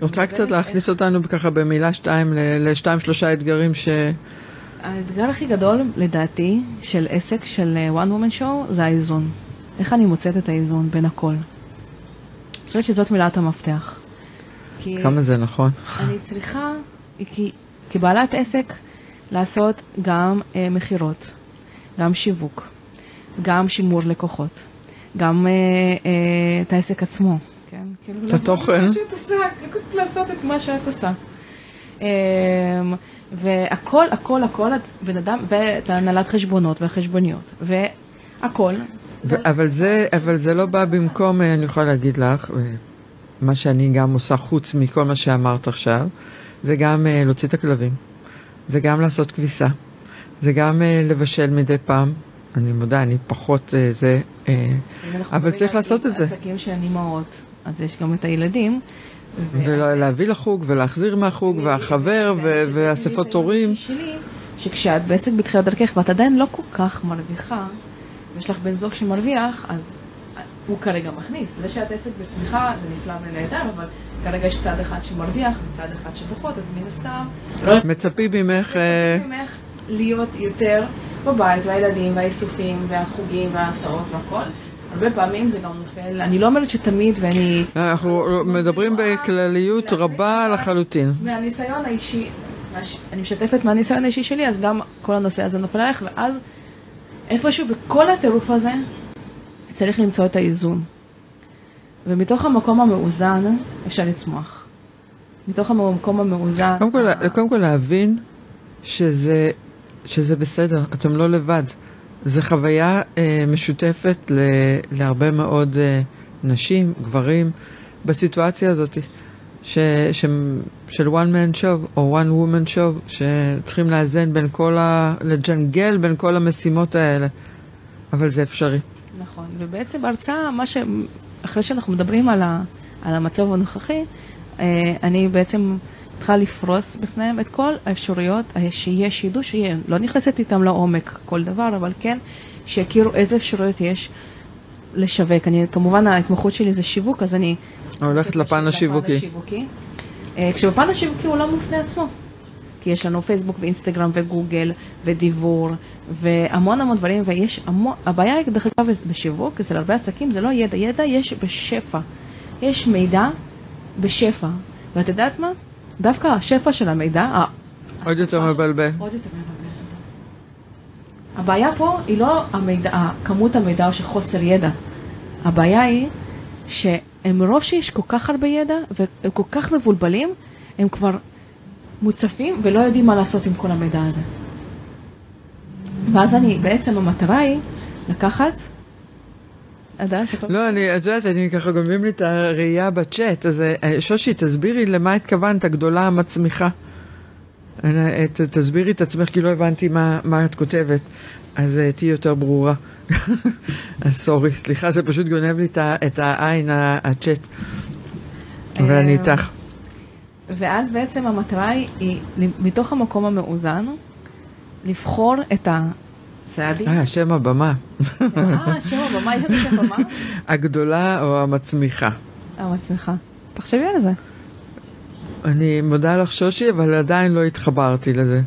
רוצה קצת להכניס אותנו ככה במילה שתיים לשתיים שלושה אתגרים ש... האתגר הכי גדול, לדעתי, של עסק, של אה, one woman show, זה האיזון. איך אני מוצאת את האיזון בין הכל. אני חושבת שזאת מילת המפתח. כמה זה נכון. אני צריכה, כי, כבעלת עסק, לעשות גם אה, מכירות, גם שיווק, גם שימור לקוחות, גם אה, אה, את העסק עצמו. כן? כאילו, את התוכן. לעשות את מה שאת עושה. והכל, הכל, הכל, בן אדם, ואת הנהלת חשבונות והחשבוניות, והכל. אבל זה, אבל זה לא בא במקום, אני יכולה להגיד לך, מה שאני גם עושה חוץ מכל מה שאמרת עכשיו, זה גם להוציא את הכלבים, זה גם לעשות כביסה, זה גם לבשל מדי פעם. אני מודה, אני פחות זה, אבל צריך לעשות את זה. עסקים שהן אימהות, אז יש גם את הילדים. ולהביא לחוג ולהחזיר מהחוג והחבר ואספות הורים. שכשאת בעסק בתחילת דרכך ואת עדיין לא כל כך מרוויחה, ויש לך בן זוג שמרוויח, אז הוא כרגע מכניס. זה שאת עסק בצמיחה זה נפלא ונהדר, אבל כרגע יש צד אחד שמרוויח וצד אחד שפחות, אז מן הסתם... מצפים ממך... מצפים ממך להיות יותר בבית, והילדים, והאיסופים, והחוגים, וההסעות והכל. הרבה פעמים זה גם נופל, אני לא אומרת שתמיד ואני... אנחנו מדברים בכלליות רבה לחלוטין. מהניסיון האישי, אני משתפת מהניסיון האישי שלי, אז גם כל הנושא הזה נופל עליך, ואז איפשהו בכל הטירוף הזה צריך למצוא את האיזון. ומתוך המקום המאוזן אפשר לצמוח. מתוך המקום המאוזן... קודם כל, קודם כל להבין שזה, שזה בסדר, אתם לא לבד. זו חוויה אה, משותפת ל, להרבה מאוד אה, נשים, גברים, בסיטואציה הזאת, ש, ש, של one man show או one woman show, שצריכים לאזן בין כל ה... לג'נגל בין כל המשימות האלה, אבל זה אפשרי. נכון, ובעצם בהרצאה, מה ש... אחרי שאנחנו מדברים על, ה... על המצב הנוכחי, אה, אני בעצם... צריכה לפרוס בפניהם את כל האפשרויות שיש, שידעו שיהיה. לא נכנסת איתם לעומק כל דבר, אבל כן, שיכירו איזה אפשרויות יש לשווק. אני, כמובן ההתמחות שלי זה שיווק, אז אני... הולכת לפן השיווקי. השיווקי. אה, כשבפן השיווקי הוא לא מופנה עצמו. כי יש לנו פייסבוק ואינסטגרם וגוגל ודיבור והמון המון דברים, ויש המון, הבעיה היא דרך אגב בשיווק, אצל הרבה עסקים זה לא ידע, ידע יש בשפע. יש מידע בשפע. ואת יודעת מה? דווקא השפע של המידע... עוד יותר מבלבל. עוד יותר מבלבל, תודה. הבעיה פה היא לא המידע, כמות המידע או שחוסר ידע. הבעיה היא שמרוב שיש כל כך הרבה ידע והם כל כך מבולבלים, הם כבר מוצפים ולא יודעים מה לעשות עם כל המידע הזה. ואז אני, בעצם המטרה היא לקחת לא, אני, את יודעת, אני ככה גונבים לי את הראייה בצ'אט, אז אה, שושי, תסבירי למה התכוונת, הגדולה המצמיחה. אה, תסבירי את עצמך, כי לא הבנתי מה, מה את כותבת, אז uh, תהיי יותר ברורה. אז סורי, סליחה, זה פשוט גונב לי את העין, הצ'אט. אבל אני איתך. ואז בעצם המטרה היא, מתוך המקום המאוזן, לבחור את ה... צעדים. אה, שם הבמה. אה, שם הבמה, יש לנו שם במה? הגדולה או המצמיחה? המצמיחה. תחשבי על זה. אני מודה לך שושי, אבל עדיין לא התחברתי לזה.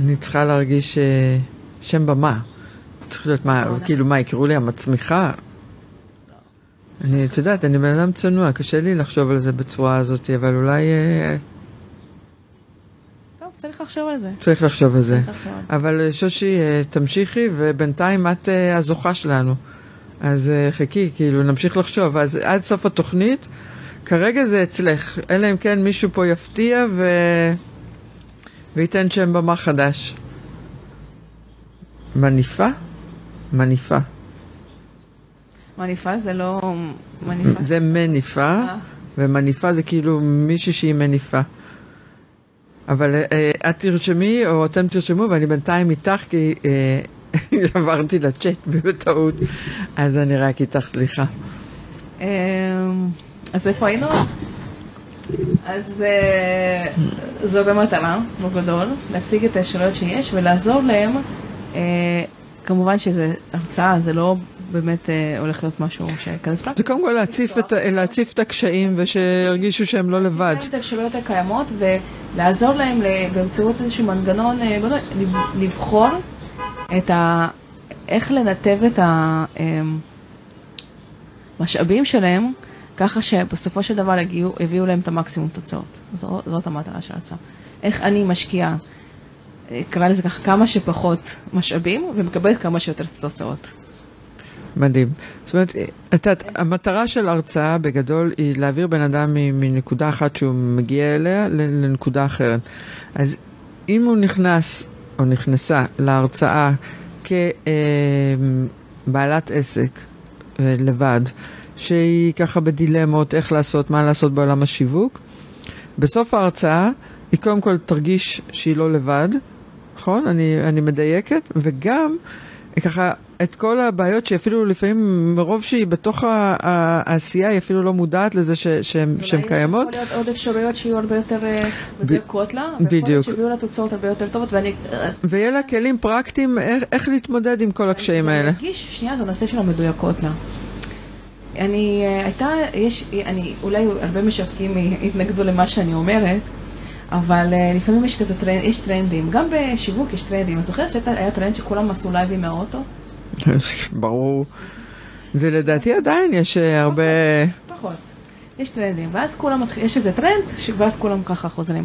אני צריכה להרגיש אה, שם במה. צריך להיות מה, כאילו מה, יקראו לי המצמיחה? אני, את יודעת, אני בן אדם צנוע, קשה לי לחשוב על זה בצורה הזאת, אבל אולי... צריך לחשוב על זה. צריך לחשוב על זה. אבל אה, שושי, אה, תמשיכי, ובינתיים את אה, הזוכה שלנו. אז חכי, כאילו, נמשיך לחשוב. אז עד סוף התוכנית, כרגע זה אצלך, אלא אם כן מישהו פה יפתיע ו... וייתן שם במה חדש. מניפה? מניפה. מניפה זה לא מניפה. זה מניפה, ומניפה זה כאילו מישהי שהיא מניפה. אבל אה, את תרשמי, או אתם תרשמו, ואני בינתיים איתך, כי אה, עברתי לצ'אט בטעות, אז אני רק איתך, סליחה. אמ, אז איפה היינו? אז אה, זאת המטרה, בגדול, להציג את האפשרויות שיש ולעזור להם. כמובן שזו הרצאה, זה לא באמת אה, הולך להיות משהו שייכנס פרקטי. זה קודם כל להציף את, להציף את הקשיים ושירגישו שהם לא לבד. להציף את האפשרויות הקיימות ולעזור להם באמצעות איזשהו מנגנון, אה, לבחור את ה... איך לנתב את המשאבים אמ, שלהם ככה שבסופו של דבר יגיעו, יביאו להם את המקסימום תוצאות. זו, זאת המטרה של ההצעה. איך אני משקיעה, אקרא לזה ככה, כמה שפחות משאבים ומקבלת כמה שיותר תוצאות. מדהים. זאת אומרת, את יודעת, המטרה של הרצאה בגדול היא להעביר בן אדם מנקודה אחת שהוא מגיע אליה לנקודה אחרת. אז אם הוא נכנס או נכנסה להרצאה כבעלת עסק אה, לבד, שהיא ככה בדילמות איך לעשות, מה לעשות בעולם השיווק, בסוף ההרצאה היא קודם כל תרגיש שהיא לא לבד, נכון? אני, אני מדייקת, וגם ככה את כל הבעיות שאפילו לפעמים מרוב שהיא בתוך העשייה היא אפילו לא מודעת לזה ש, שהן קיימות. אולי יכול להיות עוד אפשרויות שיהיו הרבה יותר מדויקות אה, לה, בדיוק. שיביאו לה תוצאות הרבה יותר טובות ואני... ויהיה לה כלים פרקטיים איך, איך להתמודד עם כל הקשיים האלה. אני אדגיש שנייה את הנושא של המדויקות לה. אני אה, הייתה, יש, אני, אולי הרבה משווקים יתנגדו למה שאני אומרת, אבל אה, לפעמים יש כזה טרנד, יש טרנדים, גם בשיווק יש טרנדים. את זוכרת שהיה טרנד שכולם עשו לייבים מהאוטו? ברור. זה לדעתי עדיין יש אה, הרבה... פחות. יש טרנדים, ואז כולם מתחילים, יש איזה טרנד, ואז כולם ככה חוזרים.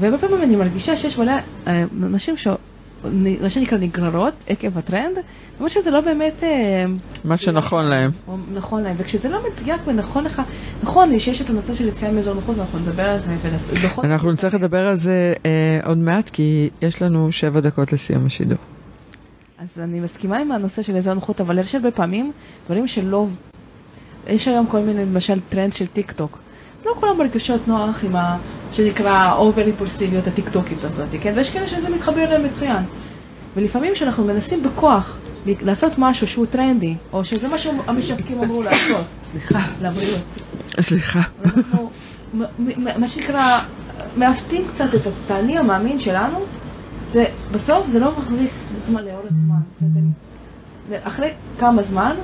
והרבה פעמים אני מרגישה שיש מלא אה, נשים ש... מה שנקרא נגררות עקב הטרנד, למרות שזה לא באמת... אה, מה שנכון להם. נכון להם, וכשזה לא מדויק ונכון לך, נכון, שיש את הנושא של יציאה מאזור נוחות, ואנחנו נדבר על זה. אנחנו נצטרך לדבר על זה אה, עוד מעט, כי יש לנו שבע דקות לסיום השידור. אז אני מסכימה עם הנושא של אזור נוחות, אבל יש הרבה פעמים דברים שלא... יש היום כל מיני, למשל, טרנד של טיק טוק. לא כולם מרגישות נוח עם ה... שנקרא over אימפולסיביות הטיקטוקית הזאת, כן? ויש כאלה שזה מתחבר להם מצוין. ולפעמים כשאנחנו מנסים בכוח לעשות משהו שהוא טרנדי, או שזה מה שהמשווקים אמרו לעשות, סליחה, לבריאות. סליחה. אנחנו, מה שנקרא, מעוותים קצת את האני המאמין שלנו, זה בסוף זה לא מחזיק זמן לאורך זמן. אחרי כמה זמן,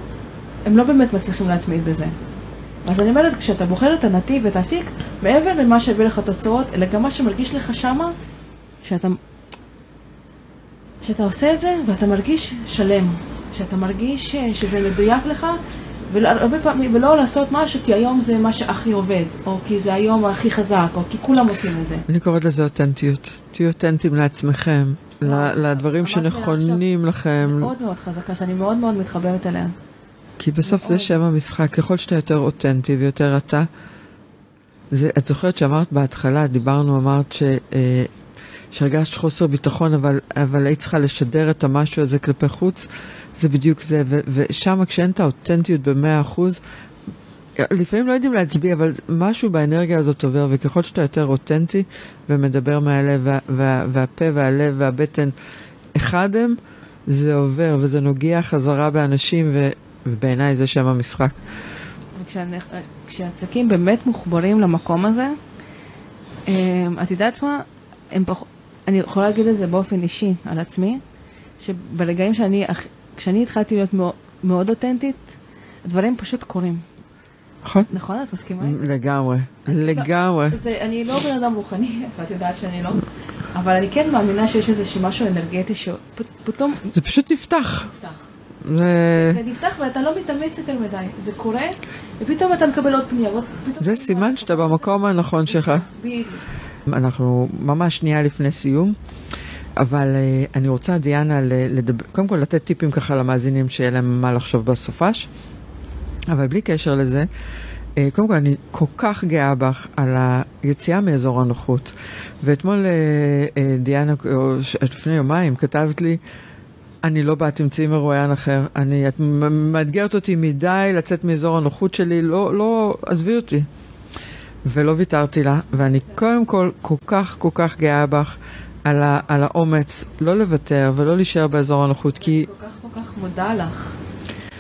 הם לא באמת מצליחים להתמיד בזה. אז אני אומרת, כשאתה בוחר את הנתיב ואת האפיק, מעבר למה שיביא לך תוצאות, אלא גם מה שמרגיש לך שמה, שאתה, שאתה עושה את זה ואתה מרגיש שלם, שאתה מרגיש שזה מדויק לך, והרבה פעמים, ולא לעשות משהו כי היום זה מה שהכי עובד, או כי זה היום הכי חזק, או כי כולם עושים את זה. אני קוראת לזה אותנטיות. תהיו אותנטיים לעצמכם, לדברים שנכונים לכם. מאוד מאוד חזקה, שאני מאוד מאוד מתחברת אליה. כי בסוף זה שם המשחק, ככל שאתה יותר אותנטי ויותר אתה, זה, את זוכרת שאמרת בהתחלה, דיברנו, אמרת ש, אה, שהרגשת חוסר ביטחון, אבל, אבל היית צריכה לשדר את המשהו הזה כלפי חוץ, זה בדיוק זה, ו, ושם כשאין את האותנטיות במאה אחוז, לפעמים לא יודעים להצביע, אבל משהו באנרגיה הזאת עובר, וככל שאתה יותר אותנטי ומדבר מהלב, וה, וה, והפה והלב והבטן אחד הם, זה עובר וזה נוגע חזרה באנשים, ו, ובעיניי זה שם המשחק. כשעסקים באמת מחוברים למקום הזה, אמ, את יודעת מה? פח... אני יכולה להגיד את זה באופן אישי על עצמי, שברגעים שאני, כשאני התחלתי להיות מאוד, מאוד אותנטית, דברים פשוט קורים. נכון. נכון, את מסכימה? לגמרי, לגמרי. זה, אני לא בן אדם רוחני, ואת יודעת שאני לא, אבל אני כן מאמינה שיש איזה משהו אנרגטי שפתאום... זה פשוט נפתח. נפתח. ונפתח ואתה לא מתאמץ יותר מדי, זה קורה, ופתאום אתה מקבל עוד פנייה. זה סימן שאתה במקום הנכון שלך. אנחנו ממש שנייה לפני סיום, אבל uh, אני רוצה, דיאנה, לדבר, קודם כל לתת טיפים ככה למאזינים שיהיה להם מה לחשוב בסופש, אבל בלי קשר לזה, uh, קודם כל אני כל כך גאה בך על היציאה מאזור הנוחות. ואתמול uh, דיאנה, לפני יומיים, כתבת לי, אני לא באת עם צימר רואיין אחר. אני, את מאתגרת אותי מדי לצאת מאזור הנוחות שלי, לא, לא, עזבי אותי. ולא ויתרתי לה, ואני קודם כל כל כך כל כך גאה בך על, ה, על האומץ לא לוותר ולא להישאר באזור הנוחות, כי... אני כל כך כל כך מודה לך,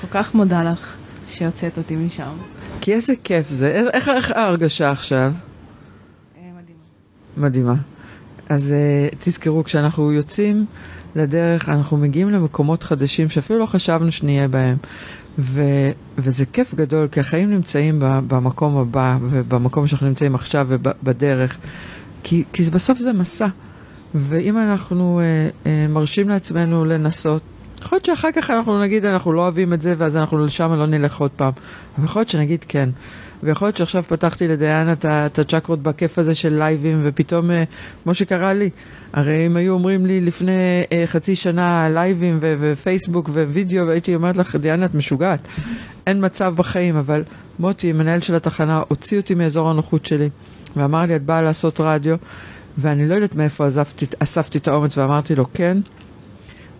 כל כך מודה לך שיוצאת אותי משם. כי איזה כיף זה, איך, איך, ההרגשה עכשיו? אה, מדהימה. מדהימה. אז uh, תזכרו, כשאנחנו יוצאים... לדרך, אנחנו מגיעים למקומות חדשים שאפילו לא חשבנו שנהיה בהם. ו, וזה כיף גדול, כי החיים נמצאים במקום הבא, ובמקום שאנחנו נמצאים עכשיו, ובדרך. כי, כי בסוף זה מסע. ואם אנחנו אה, אה, מרשים לעצמנו לנסות, יכול להיות שאחר כך אנחנו נגיד אנחנו לא אוהבים את זה, ואז אנחנו לשם לא נלך עוד פעם. אבל יכול להיות שנגיד כן. ויכול להיות שעכשיו פתחתי לדיאנה את הצ'קרות בכיף הזה של לייבים, ופתאום, אה, כמו שקרה לי, הרי אם היו אומרים לי לפני אה, חצי שנה לייבים ו- ופייסבוק ווידאו, והייתי אומרת לך, דיאנה, את משוגעת. אין מצב בחיים, אבל מוטי, מנהל של התחנה, הוציא אותי מאזור הנוחות שלי, ואמר לי, את באה לעשות רדיו, ואני לא יודעת מאיפה עזבתי, אספתי את האומץ ואמרתי לו, כן.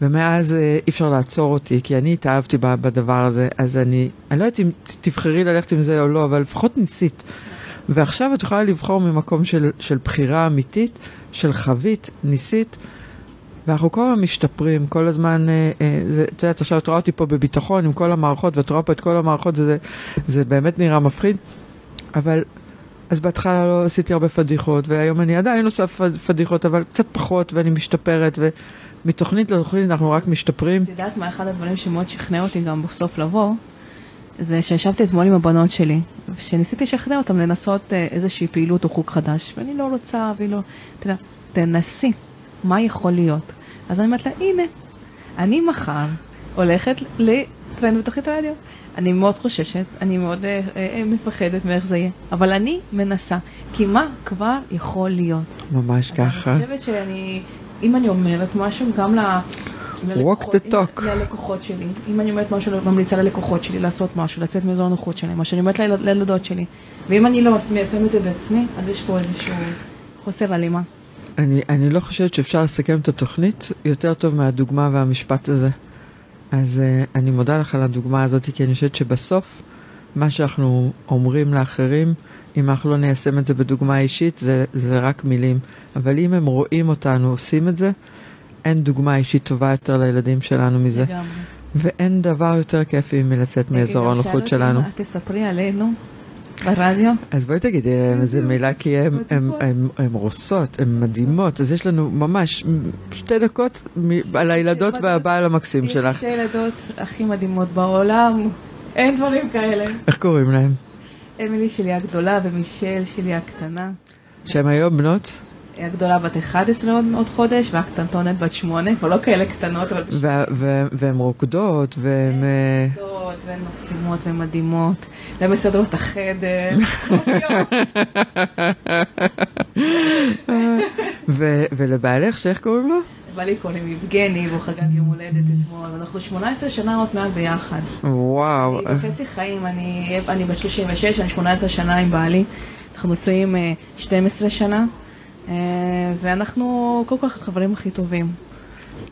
ומאז אה, אי אפשר לעצור אותי, כי אני התאהבתי בדבר הזה, אז אני, אני לא יודעת אם תבחרי ללכת עם זה או לא, אבל לפחות ניסית. ועכשיו את יכולה לבחור ממקום של, של בחירה אמיתית, של חבית, ניסית, ואנחנו כל הזמן משתפרים, כל הזמן, אה, אה, את יודעת, עכשיו את רואה אותי פה בביטחון עם כל המערכות, ואת רואה פה את כל המערכות, זה, זה באמת נראה מפחיד, אבל, אז בהתחלה לא עשיתי הרבה פדיחות, והיום אני עדיין עושה פדיחות, אבל קצת פחות, ואני משתפרת, ו... מתוכנית לתוכנית אנחנו רק משתפרים. את יודעת מה אחד הדברים שמאוד שכנע אותי גם בסוף לבוא? זה שישבתי אתמול עם הבנות שלי, שניסיתי לשכנע אותן לנסות אה, איזושהי פעילות או חוג חדש, ואני לא רוצה, והיא לא... אתה יודע, תנסי, מה יכול להיות? אז אני אומרת לה, הנה, אני מחר הולכת לטרנד בתוכנית הרדיו. אני מאוד חוששת, אני מאוד אה, אה, מפחדת מאיך זה יהיה, אבל אני מנסה, כי מה כבר יכול להיות? ממש ככה. אני חושבת שאני אם אני אומרת משהו, גם ל... walk the talk. ללקוחות שלי, אם אני אומרת משהו, ממליצה ללקוחות שלי לעשות משהו, לצאת מאזור הנוחות שלהם, מה שאני אומרת לילדות שלי, ואם אני לא מיישמת את זה בעצמי, אז יש פה איזשהו חוסר הלימה. אני, אני לא חושבת שאפשר לסכם את התוכנית יותר טוב מהדוגמה והמשפט הזה. אז uh, אני מודה לך על הדוגמה הזאת, כי אני חושבת שבסוף, מה שאנחנו אומרים לאחרים, אם אנחנו לא ניישם את זה בדוגמה אישית, זה, זה רק מילים. אבל אם הם רואים אותנו עושים את זה, אין דוגמה אישית טובה יותר לילדים שלנו מזה. לגמרי. ואין דבר יותר כיפי מלצאת מאזור הנוחות שלנו. תספרי עלינו ברדיו. אז בואי תגידי להם איזה מילה, כי הן רוסות, הן מדהימות. אז יש לנו ממש שתי דקות על הילדות והבעל המקסים שלך. שתי ילדות הכי מדהימות בעולם, אין דברים כאלה. איך קוראים להם? אמילי שלי הגדולה ומישל שלי הקטנה. שהן היום בנות? הגדולה בת 11 עוד, עוד חודש, והקטנטונת בת 8, כבר לא כאלה קטנות, אבל... והן רוקדות, והן... אה, רוקדות, והן מקסימות ומדהימות, והן מסדרות החדר. ולבעלך, שאיך קוראים לו? בעלי קוראים יבגני, והוא חגג יום הולדת אתמול, ואנחנו 18 שנה עוד מעט ביחד. וואו. אני בחצי חיים, אני, אני בת 36, אני 18 שנה עם בעלי. אנחנו נשואים 12 שנה, אה, ואנחנו כל כך החברים הכי טובים.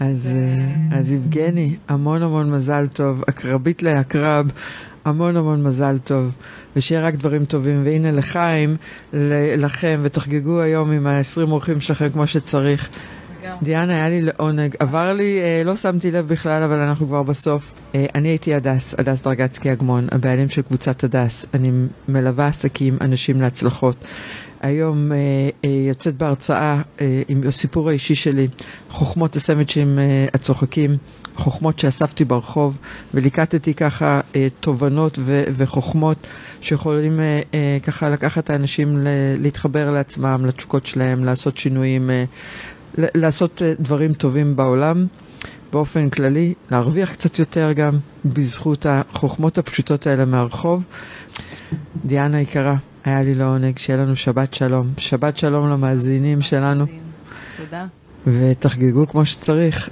אז, ו... אז יבגני, המון המון מזל טוב, העקרבית לעקרב, המון המון מזל טוב, ושיהיה רק דברים טובים. והנה לחיים, לכם, ותחגגו היום עם ה-20 אורחים שלכם כמו שצריך. דיאנה, היה לי לעונג. עבר לי, אה, לא שמתי לב בכלל, אבל אנחנו כבר בסוף. אה, אני הייתי הדס, הדס דרגצקי אגמון, הבעלים של קבוצת הדס. אני מלווה עסקים, אנשים להצלחות. היום אה, יוצאת בהרצאה אה, עם הסיפור האישי שלי, חוכמות אה, הצוחקים, חוכמות שאספתי ברחוב, וליקטתי ככה אה, תובנות ו- וחוכמות שיכולים אה, אה, ככה לקחת את האנשים ל- להתחבר לעצמם, לתשוקות שלהם, לעשות שינויים. אה, לעשות אה, דברים טובים בעולם באופן כללי, להרוויח קצת יותר גם בזכות החוכמות הפשוטות האלה מהרחוב. דיאנה יקרה, היה לי לעונג, שיהיה לנו שבת שלום. שבת שלום למאזינים שלנו. תודה. ותחגגו כמו שצריך.